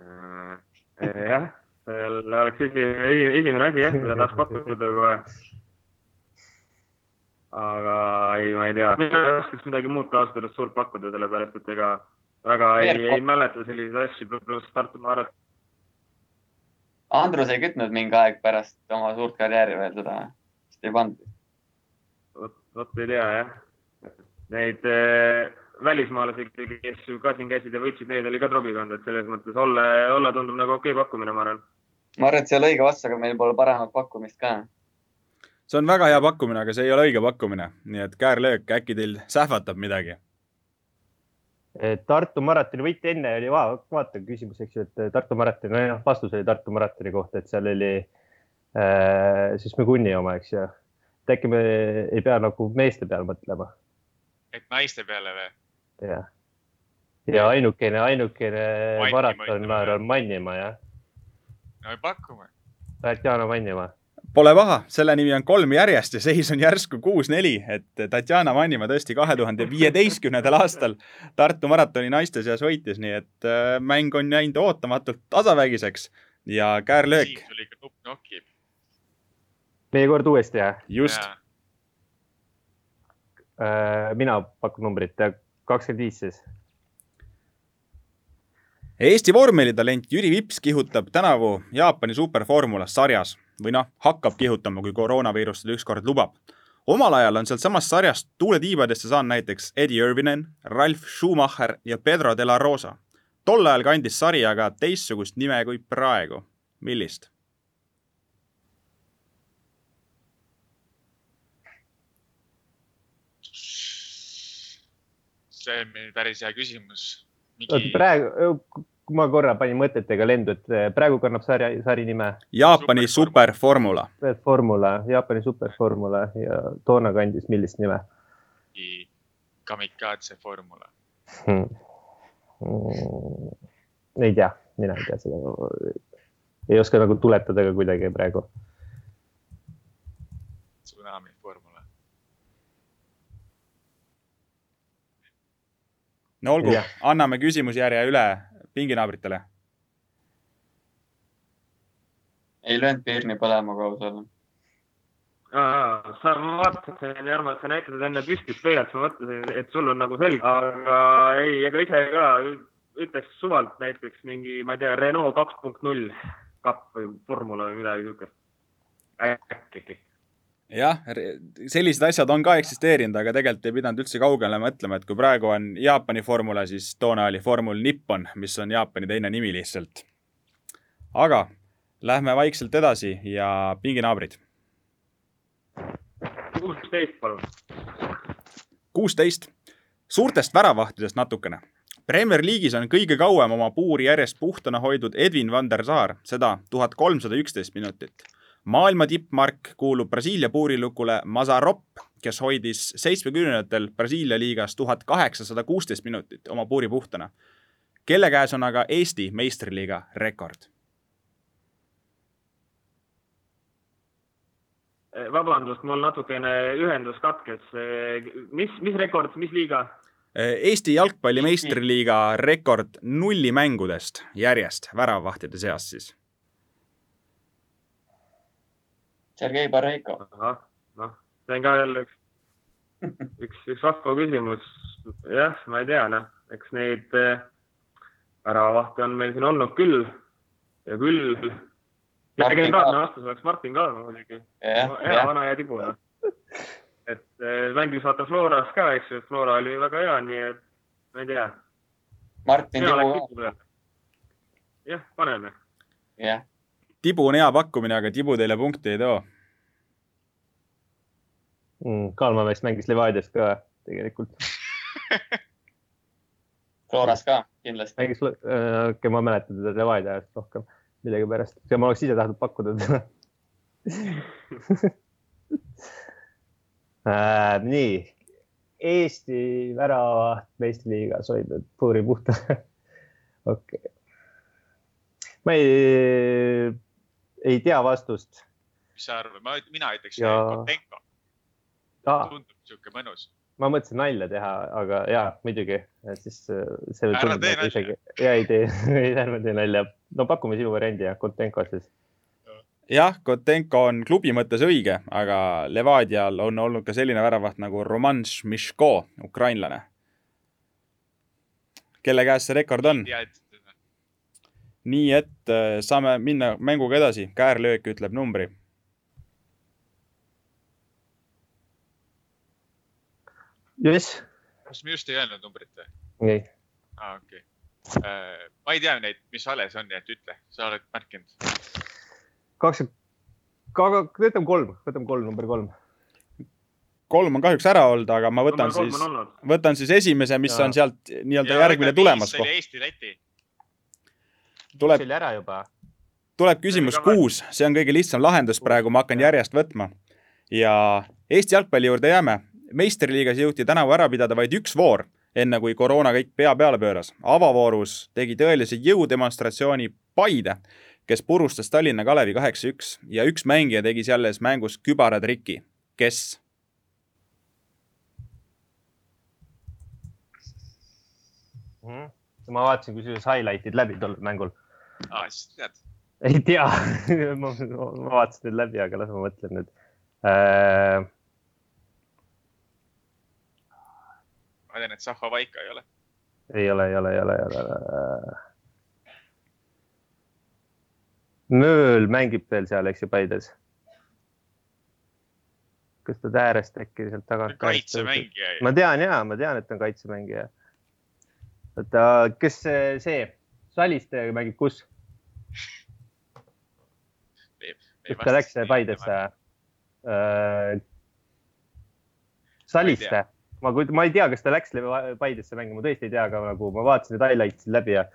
Äh, jah, seal oleks esimene, asi jah, mida tahaks pakkuda kohe. aga ei, ma ei tea, mina ei oskaks midagi muud ka ausalt öeldes suurt pakkuda, sellepärast et ega väga ei, ei mäleta selliseid asju, pluss Tartu maraton. Andrus ei kütnud mingi aeg pärast oma suurt karjääri veel seda, vist ei pannud. vot, vot ei tea jah. Neid äh, välismaalasi kes ka siin käisid ja võitsid, neid oli ka trobikond, et selles mõttes Olle, Olle tundub nagu okei okay pakkumine, ma arvan. ma arvan, et see ei ole õige vastus, aga meil pole paremat pakkumist ka. see on väga hea pakkumine, aga see ei ole õige pakkumine, nii et käärlöök, äkki teil sähvatab midagi? Tartu maratoni võit enne oli, vaata küsimus, eks ju, et Tartu maratoni, noh, vastus oli Tartu maratoni kohta, et seal oli äh, siis Megunni oma, eks ju. et äkki me ei pea nagu meeste peale mõtlema? et naiste peale või? Jah. ja ainukene, ainukene maratonmäär on Mannimaa, jah. no pakume. Tatjana Mannimaa. Pole paha, selle nimi on kolm järjest ja seis on järsku kuus-neli, et Tatjana Mannimaa tõesti kahe tuhande viieteistkümnendal aastal Tartu maratoni naiste seas võitis, nii et äh, mäng on läinud ootamatult tasavägiseks ja käärlöök. siin tuli ikka nupp nokib. meie kord uuesti, jah? just ja Äh, mina pakun numbrit, kakskümmend viis siis. Eesti vormelitalent Jüri Vips kihutab tänavu Jaapani superformulas sarjas või noh, hakkab kihutama, kui koroonaviirus seda ükskord lubab. omal ajal on sealtsamast sarjast tuuletiibadesse saanud näiteks Eddie Irvinen, Ralf Schumacher ja Pedro de la Rosa. tol ajal kandis sari aga teistsugust nime kui praegu. millist? See on päris hea küsimus Mingi.... praegu, ma korra panin mõtetega lendu, et eh, praegu kannab sarja, sari nime. Jaapani superformula. Superformula, Jaapani superformula ja toona kandis millist nime? Kamikaze formula hmm.. Hmm. ei tea, mina ei tea seda. ei oska nagu tuletada ka kuidagi praegu no olgu, anname küsimusjärje üle pinginaabritele. ei löönud pirni põlema, kui aus olla. sa vaatasin, Jarmo, et sa näitasid enne püstist pöialt, ma mõtlesin, et sul on nagu selge, aga ei, ega ise ka ütleks suvalt näiteks mingi, ma ei tea, Renault kaks punkt null kapp või formula või midagi siukest. äkki. Jah, sellised asjad on ka eksisteerinud, aga tegelikult ei pidanud üldse kaugele mõtlema, et kui praegu on Jaapani formula, siis toona oli Formul Nippon, mis on Jaapani teine nimi lihtsalt. aga lähme vaikselt edasi ja pinginaabrid kuusteist, palun. kuusteist. suurtest väravahtidest natukene. Premier League'is on kõige kauem oma puuri järjest puhtana hoidnud Edwin van der Saar, seda tuhat kolmsada üksteist minutit. Maailma tippmark kuulub Brasiilia puurilukule Mazarop, kes hoidis seitsmekümnendatel Brasiilia liigas tuhat kaheksasada kuusteist minutit oma puuri puhtana. kelle käes on aga Eesti meistriliiga rekord Eh, vabandust, mul natukene ühendus katkes. Eh, mis, mis rekord, mis liiga? Eh, Eesti jalgpalli meistriliiga rekord nullimängudest järjest väravavahtide seas siis. Sergei Barreiko. noh, see on ka jälle üks, üks, üks vahva küsimus. jah, ma ei tea, noh, eks neid väravahte on meil siin olnud küll ja küll legendaarne vastus oleks Martin Kalm muidugi. hea vana hea tibu noh. et eh, mängis vaata Floras ka, eks ju, Flora oli väga hea, nii et ma ei tea. Martin Tibu. jah, paneme. jah. Tibu on hea pakkumine, aga tibu teile punkti ei too. Mm,. Kalma vist mängis Levadias ka tegelikult. Floras ka kindlasti. mängis äh,, okei, ma mäletan teda Levadia ajast rohkem millegipärast. Ja ma oleks ise tahtnud pakkuda teda. Äh, nii, Eesti väravaht meistriliigas hoidnud puuri puhta okei. Okay.. ma ei, ei tea vastust. mis sa arvad, ma, mina ütleks ja... Kotenko. tundub sihuke mõnus ma mõtlesin nalja teha, aga ja muidugi, siis äh, see. ära tee nalja. ja ei tee, ärme tee nalja. no pakume sinu variandi jah, Kotenko siis. jah, Kotenko on klubi mõttes õige, aga Levadial on olnud ka selline väravaht nagu Roman Šmiško, ukrainlane. kelle käes see rekord on? Nii et äh, saame minna mänguga edasi, käärlöök ütleb numbri jess. kas me just ei öelnud numbrit või? ei. aa ah,, okei okay. äh,. ma ei tea neid, mis alles on, nii et ütle, sa oled märkinud. kakskümmend, võtame kolm, võtame kolm, number kolm. kolm on kahjuks ära olnud, aga ma võtan siis, võtan siis esimese, mis ja. on sealt nii-öelda järgmine tulemas. Eesti-Läti. Tuleb. tuleb küsimus kuus, see on kõige lihtsam lahendus praegu, ma hakkan järjest võtma. ja Eesti jalgpalli juurde jääme meistriliigas jõuti tänavu ära pidada vaid üks voor, enne kui koroona kõik pea peale pööras. avavoorus tegi tõelise jõudemonstratsiooni Paide, kes purustas Tallinna Kalevi kaheksa-üks ja üks mängija tegi selles mängus kübaratriki. kes? Mhm. ma vaatasin kusjuures highlight'id läbi tol mängul. Aa, siis tead? ei tea ma, ma vaatasin need läbi, aga las ma mõtlen nüüd äh, ma tean, et Zaha Vaika ei ole. ei ole, ei ole, ei ole, ei ole. Mööl mängib veel seal, eks ju, Paides. kas ta äärest äkki sealt tagant? kaitsemängija. ma tean ja, ma tean, et ta on kaitsemängija. oota, kes see, see Saliste mängib kus? kus ta läks Paidesse? Äh, Saliste ma, ma ei tea, kas ta läks Paidesse mängima, tõesti ei tea, aga nagu ma vaatasin need highlights'id läbi ja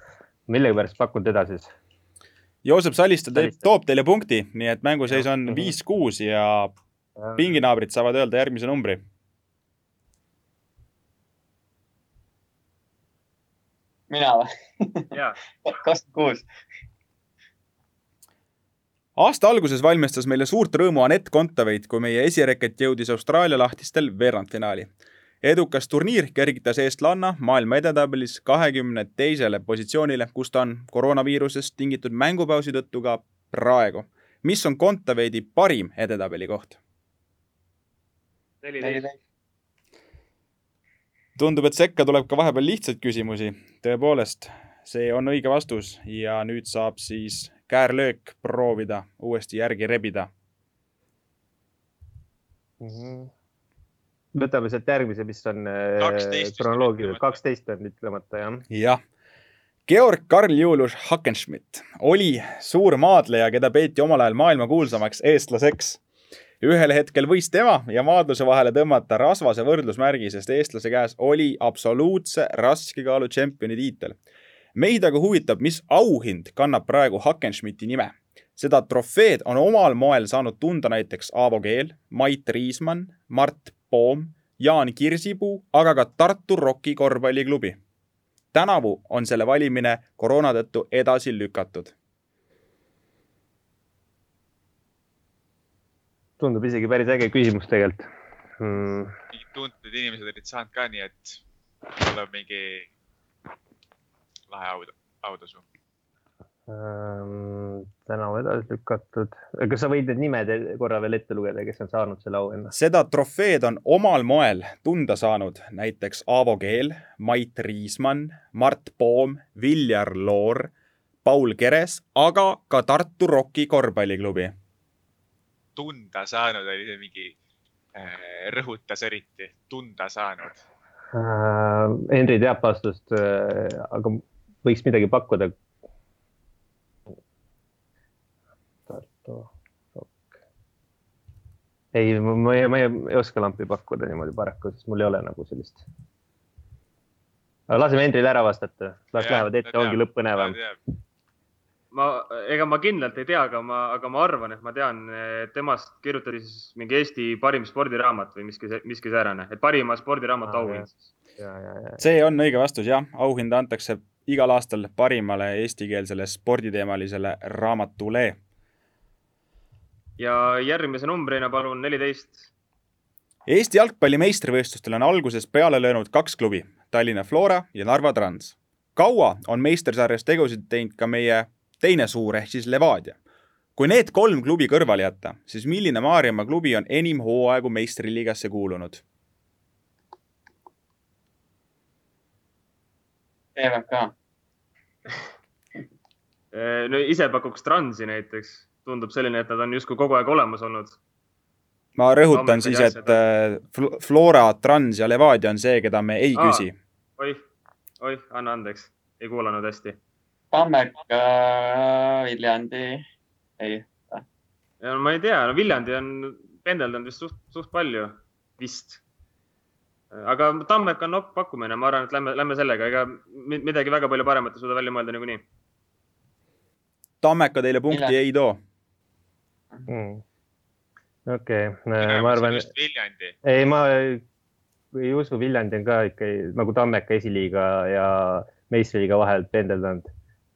millegipärast pakun teda siis. Joosep Saliste teeb, toob teile punkti, nii et mänguseis on mhm. viis-kuus ja pinginaabrid saavad öelda järgmise numbri. Mina või? kakskümmend kuus aasta alguses valmistas meile suurt rõõmu Anett Kontaveit, kui meie esireket jõudis Austraalia lahtistel veerandfinaali edukas turniir kergitas eestlanna maailma edetabelis kahekümne teisele positsioonile, kus ta on koroonaviirusest tingitud mängupausi tõttu ka praegu. mis on Kontaveidi parim edetabeli koht? neliteist. tundub, et sekka tuleb ka vahepeal lihtsaid küsimusi. tõepoolest, see on õige vastus ja nüüd saab siis käärlöök proovida uuesti järgi rebida. võtame sealt järgmise, mis on äh, 12 vist kronoloogiline, ütlemata. kaksteist on ütlemata jah. jah. Georg Karl Julius Hackenschmidt oli suur maadleja, keda peeti omal ajal maailmakuulsamaks eestlaseks. Ühel hetkel võis tema ja maadluse vahele tõmmata rasvase võrdlusmärgi, sest eestlase käes oli absoluutse raskekaalu tšempioni tiitel. meid aga huvitab, mis auhind kannab praegu Hackenschmidti nime. seda trofeed on omal moel saanud tunda näiteks Aavo Keel, Mait Riismann, Mart Poom, Jaan Kirsipuu, aga ka Tartu Rocki korvpalliklubi tänavu on selle valimine koroona tõttu edasi lükatud. Tundub isegi päris äge küsimus tegelikult mm.. mingid tuntud inimesed olid saanud ka, nii et tuleb mingi lahe aud-, autasu. Ähm, tänavu edasi lükatud. kas sa võid need nimed korra veel ette lugeda, kes on saanud selle auhinna? seda trofeed on omal moel tunda saanud näiteks Aavo Keel, Mait Riismann, Mart Poom, Viljar Loor, Paul Keres, aga ka Tartu Rocki korvpalliklubi. Tunda saanud oli mingi äh,, rõhutas eriti, tunda saanud. Äh, Henri teab vastust, aga võiks midagi pakkuda. Tartu Rock. ei, ma ei, ma ei, oska lampi pakkuda niimoodi paraku, sest mul ei ole nagu sellist. laseme Henril ära vastata, las lähevad ette, ongi lõpp põnevam. ma, ega ma kindlalt ei tea, aga ma, aga ma arvan, et ma tean, temast kirjutati siis mingi Eesti parim spordiraamat või miski, miski säärane, et parima spordiraamatu Aa, auhind siis. ja, ja, ja, see on õige vastus, jah. auhinda antakse igal aastal parimale eestikeelsele sporditeemalisele raamatule. ja järgmise numbrina palun neliteist. Eesti jalgpalli meistrivõistlustel on algusest peale löönud kaks klubi, Tallinna Flora ja Narva Trans. kaua on meistersarjas tegusid teinud ka meie teine suur ehk siis Levadia. kui need kolm klubi kõrvale jätta, siis milline Maarjamaa klubi on enim hooaegu meistriliigasse kuulunud? TVK. no ise pakuks Transi näiteks, tundub selline, et nad on justkui kogu aeg olemas olnud. ma rõhutan siis, et asjad. äh, Fl- Flora, Trans ja Levadia on see, keda me ei Aa. küsi. oih, oih, anna andeks, ei kuulanud hästi. Tammeka, Viljandi, ei, ja no ma ei tea, no Viljandi on pendeldanud vist suht, suht palju, vist. aga Tammerk on nopp pakkumine, ma arvan, et lähme, lähme sellega, ega mi- midagi väga palju paremat ei suuda välja mõelda niikuinii. Tammeka teile punkti Mille? ei too. Mm. okei, ma arvan, Viljandi, ei, ma ei usu, Viljandi on ka ikka nagu Tammeka esiliiga ja meistriliiga vahel pendeldanud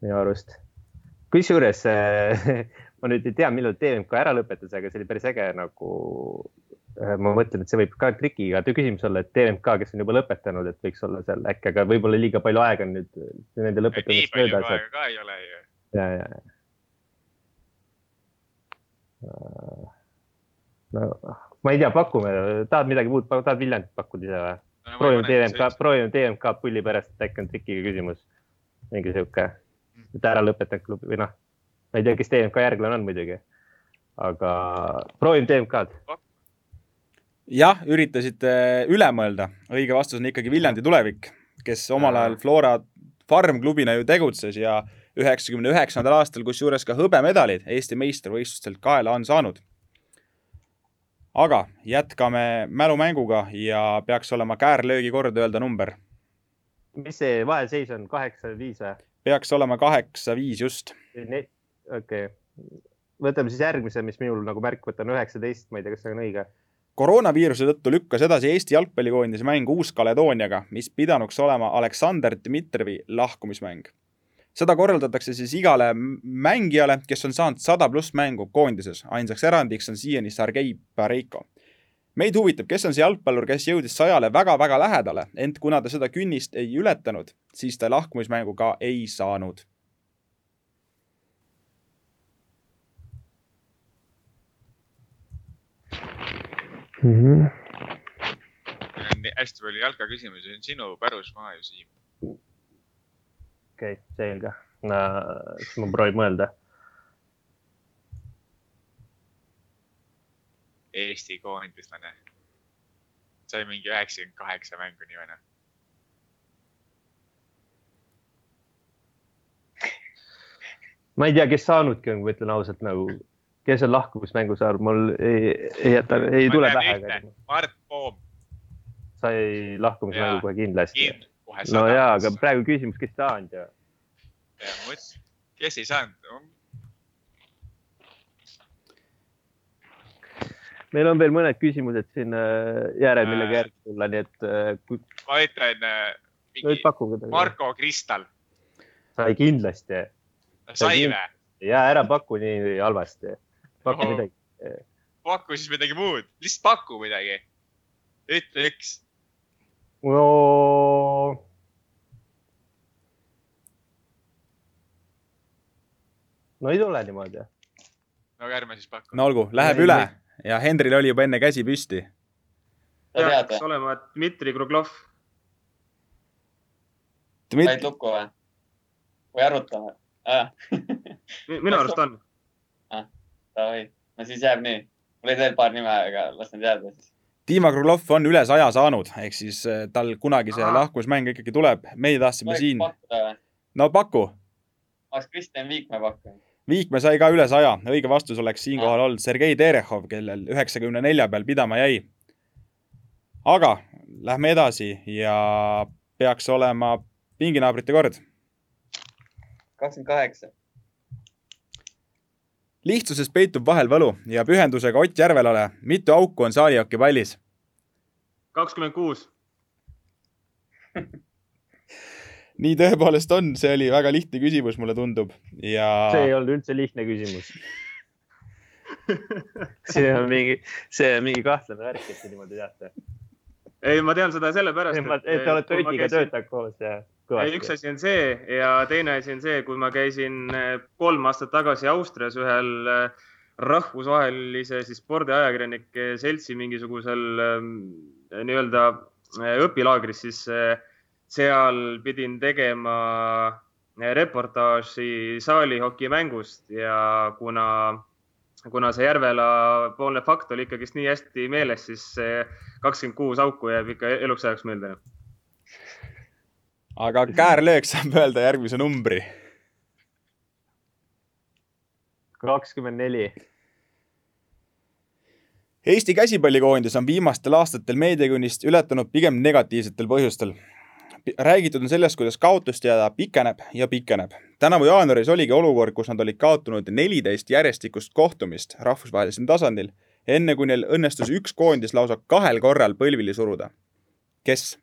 minu arust. kusjuures eh, ma nüüd ei tea, millal TMK ära lõpetas, aga see oli päris äge nagu. ma mõtlen, et see võib ka trikiga küsimus olla, et TMK, kes on juba lõpetanud, et võiks olla seal äkki, aga võib-olla liiga palju aega nüüd nende nii lõpetamisest palju möödas. aega ka ei ole ju. ja, ja, ja. no ma ei tea, pakume, tahad midagi muud, tahad Viljandit pakkuda ise või? proovime TMK, proovime TMK pulli pärast, äkki on trikiga küsimus. mingi sihuke, et ära lõpetanud klubi või noh, ma ei tea, kes TMK järglane on muidugi. aga proovime TMK-d. jah, üritasite üle mõelda, õige vastus on ikkagi Viljandi tulevik, kes omal ajal Flora farmklubina ju tegutses ja üheksakümne üheksandal aastal kusjuures ka hõbemedalid Eesti meistrivõistlustelt kaela on saanud. aga jätkame mälumänguga ja peaks olema käärlöögi kord öelda number. mis see vaheseis on, kaheksa, viis või? Peaks olema kaheksa-viis just. okei okay., võtame siis järgmise, mis minul nagu märk võtta on üheksateist, ma ei tea, kas see on õige. koroonaviiruse tõttu lükkas edasi Eesti jalgpallikoondise mäng Uus-Caledooniaga, mis pidanuks olema Aleksander Dmitrijevi lahkumismäng. seda korraldatakse siis igale mängijale, kes on saanud sada pluss mängu koondises, ainsaks erandiks on siiani Sergei Pareiko. Meid huvitab, kes on see jalgpallur, kes jõudis sajale väga-väga lähedale, ent kuna ta seda künnist ei ületanud, siis ta lahkumismängu ka ei saanud. mm. -hmm. hästi palju jalkaküsimusi, on sinu pärusmaa ju, Siim. okei okay,, selge no,. siis ma proovin mõelda. Eesti koondislane. sai mingi üheksakümmend kaheksa mängu noh ma ei tea, kes saanudki on, ma ütlen ausalt nagu, kes on lahkumismängu saanud, mul ei, ei jäta, ei ma tule pähe. Mart Poom. sai lahkumismängu kohe kindlasti. no jaa, aga praegu küsimus, kes saanud ja. ja ma mõtlesin, kes ei saanud. Meil on veel mõned küsimused siin äh, järel, millega järgi tulla, nii et äh, kui.... ma ütlen äh, mingi Marko Kristal. sai kindlasti sai või? ja ära paku nii halvasti. paku Oho. midagi. paku siis midagi muud, lihtsalt paku midagi. ütle üks. no. no ei tule niimoodi. no aga ärme siis paku. no olgu, läheb ei, üle. Ja Hendril oli juba enne käsi püsti. peaks olema Dmitri Kruglov. Dmit... said lukku või? või arutame? minu arust on ah,. Davai, no siis jääb nii. mul oli veel paar nime, aga las nad jääda siis. Dima Krulov on üle saja saanud, ehk siis eh, tal kunagi see lahkumismäng ikkagi tuleb. meie tahtsime siin. no paku. oleks Kristjan Viikmäe pakkunud. Viikmäe sai ka üle saja, õige vastus oleks siinkohal olnud Sergei Terehov, kellel üheksakümne nelja peal pidama jäi. aga lähme edasi ja peaks olema pinginaabrite kord kakskümmend kaheksa. lihtsuses peitub vahel võlu ja pühendusega Ott Järvelale, mitu auku on saalihoki pallis? kakskümmend kuus. nii tõepoolest on, see oli väga lihtne küsimus, mulle tundub ja. see ei olnud üldse lihtne küsimus see on mingi, see on mingi kahtlane värk, et te niimoodi teate. ei, ma tean seda sellepärast. et te olete Otiga töötanud koos ja üks asi on see ja teine asi on see, kui ma käisin eh, kolm aastat tagasi Austrias ühel eh, rahvusvahelise siis spordiajakirjanike seltsi mingisugusel ehm, nii-öelda eh, õpilaagris, siis seal pidin tegema reportaaži saalihokimängust ja kuna, kuna see Järvela poolne fakt oli ikkagist nii hästi meeles, siis kakskümmend kuus auku jääb ikka eluks ajaks meelde aga käärlöök saab öelda järgmise numbri. kakskümmend neli. Eesti käsipallikoondis on viimastel aastatel meediakünnist ületanud pigem negatiivsetel põhjustel. Räägitud on sellest, kuidas kaotuste jääda pikeneb ja pikeneb. tänavu jaanuaris oligi olukord, kus nad olid kaotanud neliteist järjestikust kohtumist rahvusvahelisel tasandil, enne kui neil õnnestus üks koondis lausa kahel korral põlvili suruda. kes?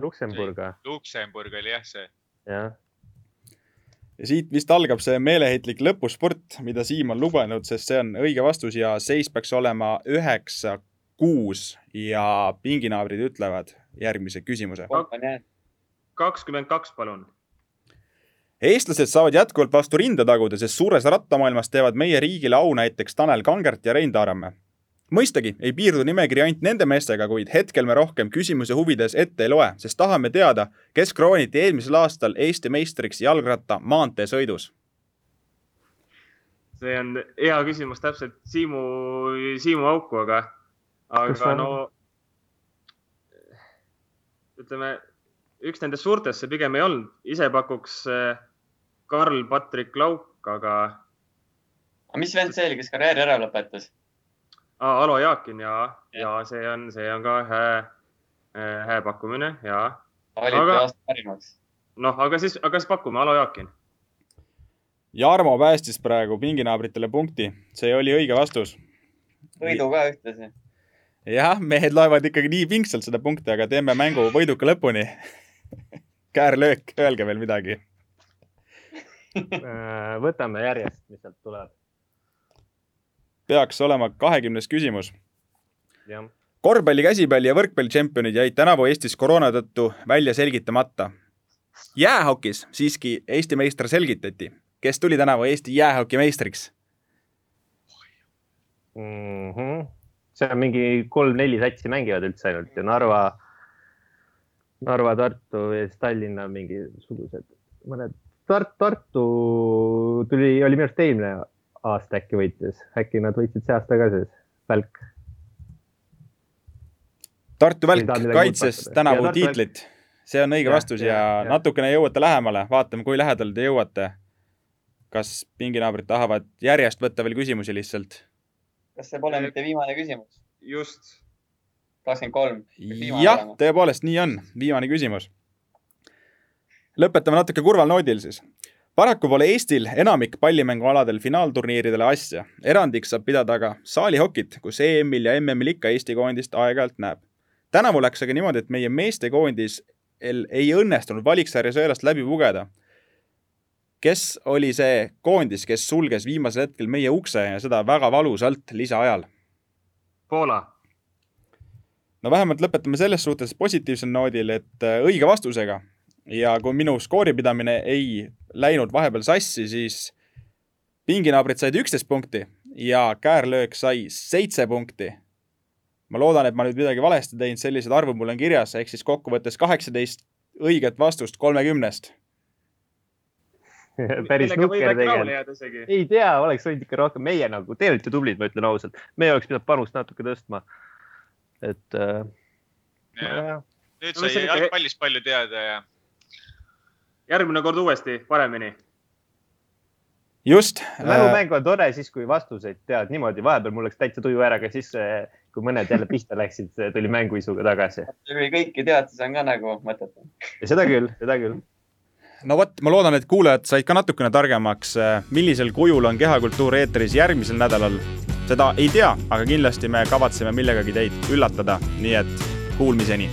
Luksemburg või? Luksemburg oli jah see. jah. ja siit vist algab see meeleheitlik lõpuspurt, mida Siim on lubanud, sest see on õige vastus ja seis peaks olema üheksa, kuus ja pinginaabrid ütlevad järgmise küsimuse. kakskümmend kaks, palun eestlased saavad jätkuvalt vastu rinda taguda, sest suures rattamaailmas teevad meie riigile au näiteks Tanel Kangert ja Rein Taaramäe mõistagi ei piirdu nimekiri ainult nende meestega, kuid hetkel me rohkem küsimuse huvides ette ei loe, sest tahame teada, kes krooniti eelmisel aastal Eesti meistriks jalgratta maanteesõidus. see on hea küsimus täpselt Siimu, Siimu auku, aga, aga no ütleme, üks nendest suurtest see pigem ei olnud, ise pakuks eh, Karl-Patrik Lauk, aga. aga mis vend see oli, kes karjääri ära lõpetas? Alo Jaakin ja, ja see on, see on ka hää, äh, hää pakkumine ja. valiti aasta parimaks. noh, aga siis, aga siis pakume Alo Jaakin. Jarmo päästis praegu pinginaabritele punkti, see oli õige vastus. võidu ka ühtlasi. Jah, mehed loevad ikkagi nii pingsalt seda punkti, aga teeme mängu võiduka lõpuni käärlöök, öelge veel midagi äh, võtame järjest, mis sealt tuleb peaks olema kahekümnes küsimus. korvpalli, käsipalli ja võrkpalli tšempionid jäid tänavu Eestis koroona tõttu välja selgitamata. jäähokis siiski Eesti meister selgitati. kes tuli tänavu Eesti jäähoki meistriks mm? -hmm. Seal mingi kolm-neli satsi mängivad üldse ainult ja Narva, Narva, Tartu ja siis Tallinna mingisugused mõned. Tart-, Tartu tuli, oli minu arust eelmine aasta äkki võitis, äkki nad võitsid see aasta ka siis, Välk. Tartu Välk kaitses tänavu tiitlit, see on õige ja, vastus ja, ja, ja natukene jõuate lähemale, vaatame, kui lähedal te jõuate. kas pinginaabrid tahavad järjest võtta veel küsimusi lihtsalt? Kas see pole mitte viimane küsimus? just. kakskümmend kolm. jah, tõepoolest, nii on, viimane küsimus. lõpetame natuke kurval noodil siis. paraku pole Eestil enamik pallimängualadel finaalturniiridele asja. erandiks saab pidada aga saalihokit, kus EM-il ja MM-il ikka Eesti koondist aeg-ajalt näeb. tänavu läks aga niimoodi, et meie meestekoondis ei õnnestunud valiksarja sõelast läbi pugeda kes oli see koondis, kes sulges viimasel hetkel meie ukse ja seda väga valusalt lisaajal? Poola. no vähemalt lõpetame selles suhtes positiivsel noodil, et äh, õige vastusega ja kui minu skooripidamine ei läinud vahepeal sassi, siis pinginaabrid said üksteist punkti ja käärlöök sai seitse punkti. ma loodan, et ma nüüd midagi valesti teinud, sellised arvud mul on kirjas, ehk siis kokkuvõttes kaheksateist õiget vastust kolmekümnest päris nukker tegelikult. ei tea, oleks võinud ikka rohkem, meie nagu, te olite tublid, ma ütlen ausalt, meie oleks pidanud panust natuke tõstma. et äh,. nüüd sai no, jalgpallist palju teada ja. järgmine kord uuesti, paremini. just. mälumäng on tore siis, kui vastuseid tead niimoodi, vahepeal mul läks täitsa tuju ära, aga siis kui mõned jälle pihta läksid, tuli mänguisuga tagasi. kui kõiki tead, siis on ka nagu mõttetu. seda küll, seda küll no vot, ma loodan, et kuulajad said ka natukene targemaks, äh, millisel kujul on Kehakultuur eetris järgmisel nädalal. seda ei tea, aga kindlasti me kavatseme millegagi teid üllatada, nii et kuulmiseni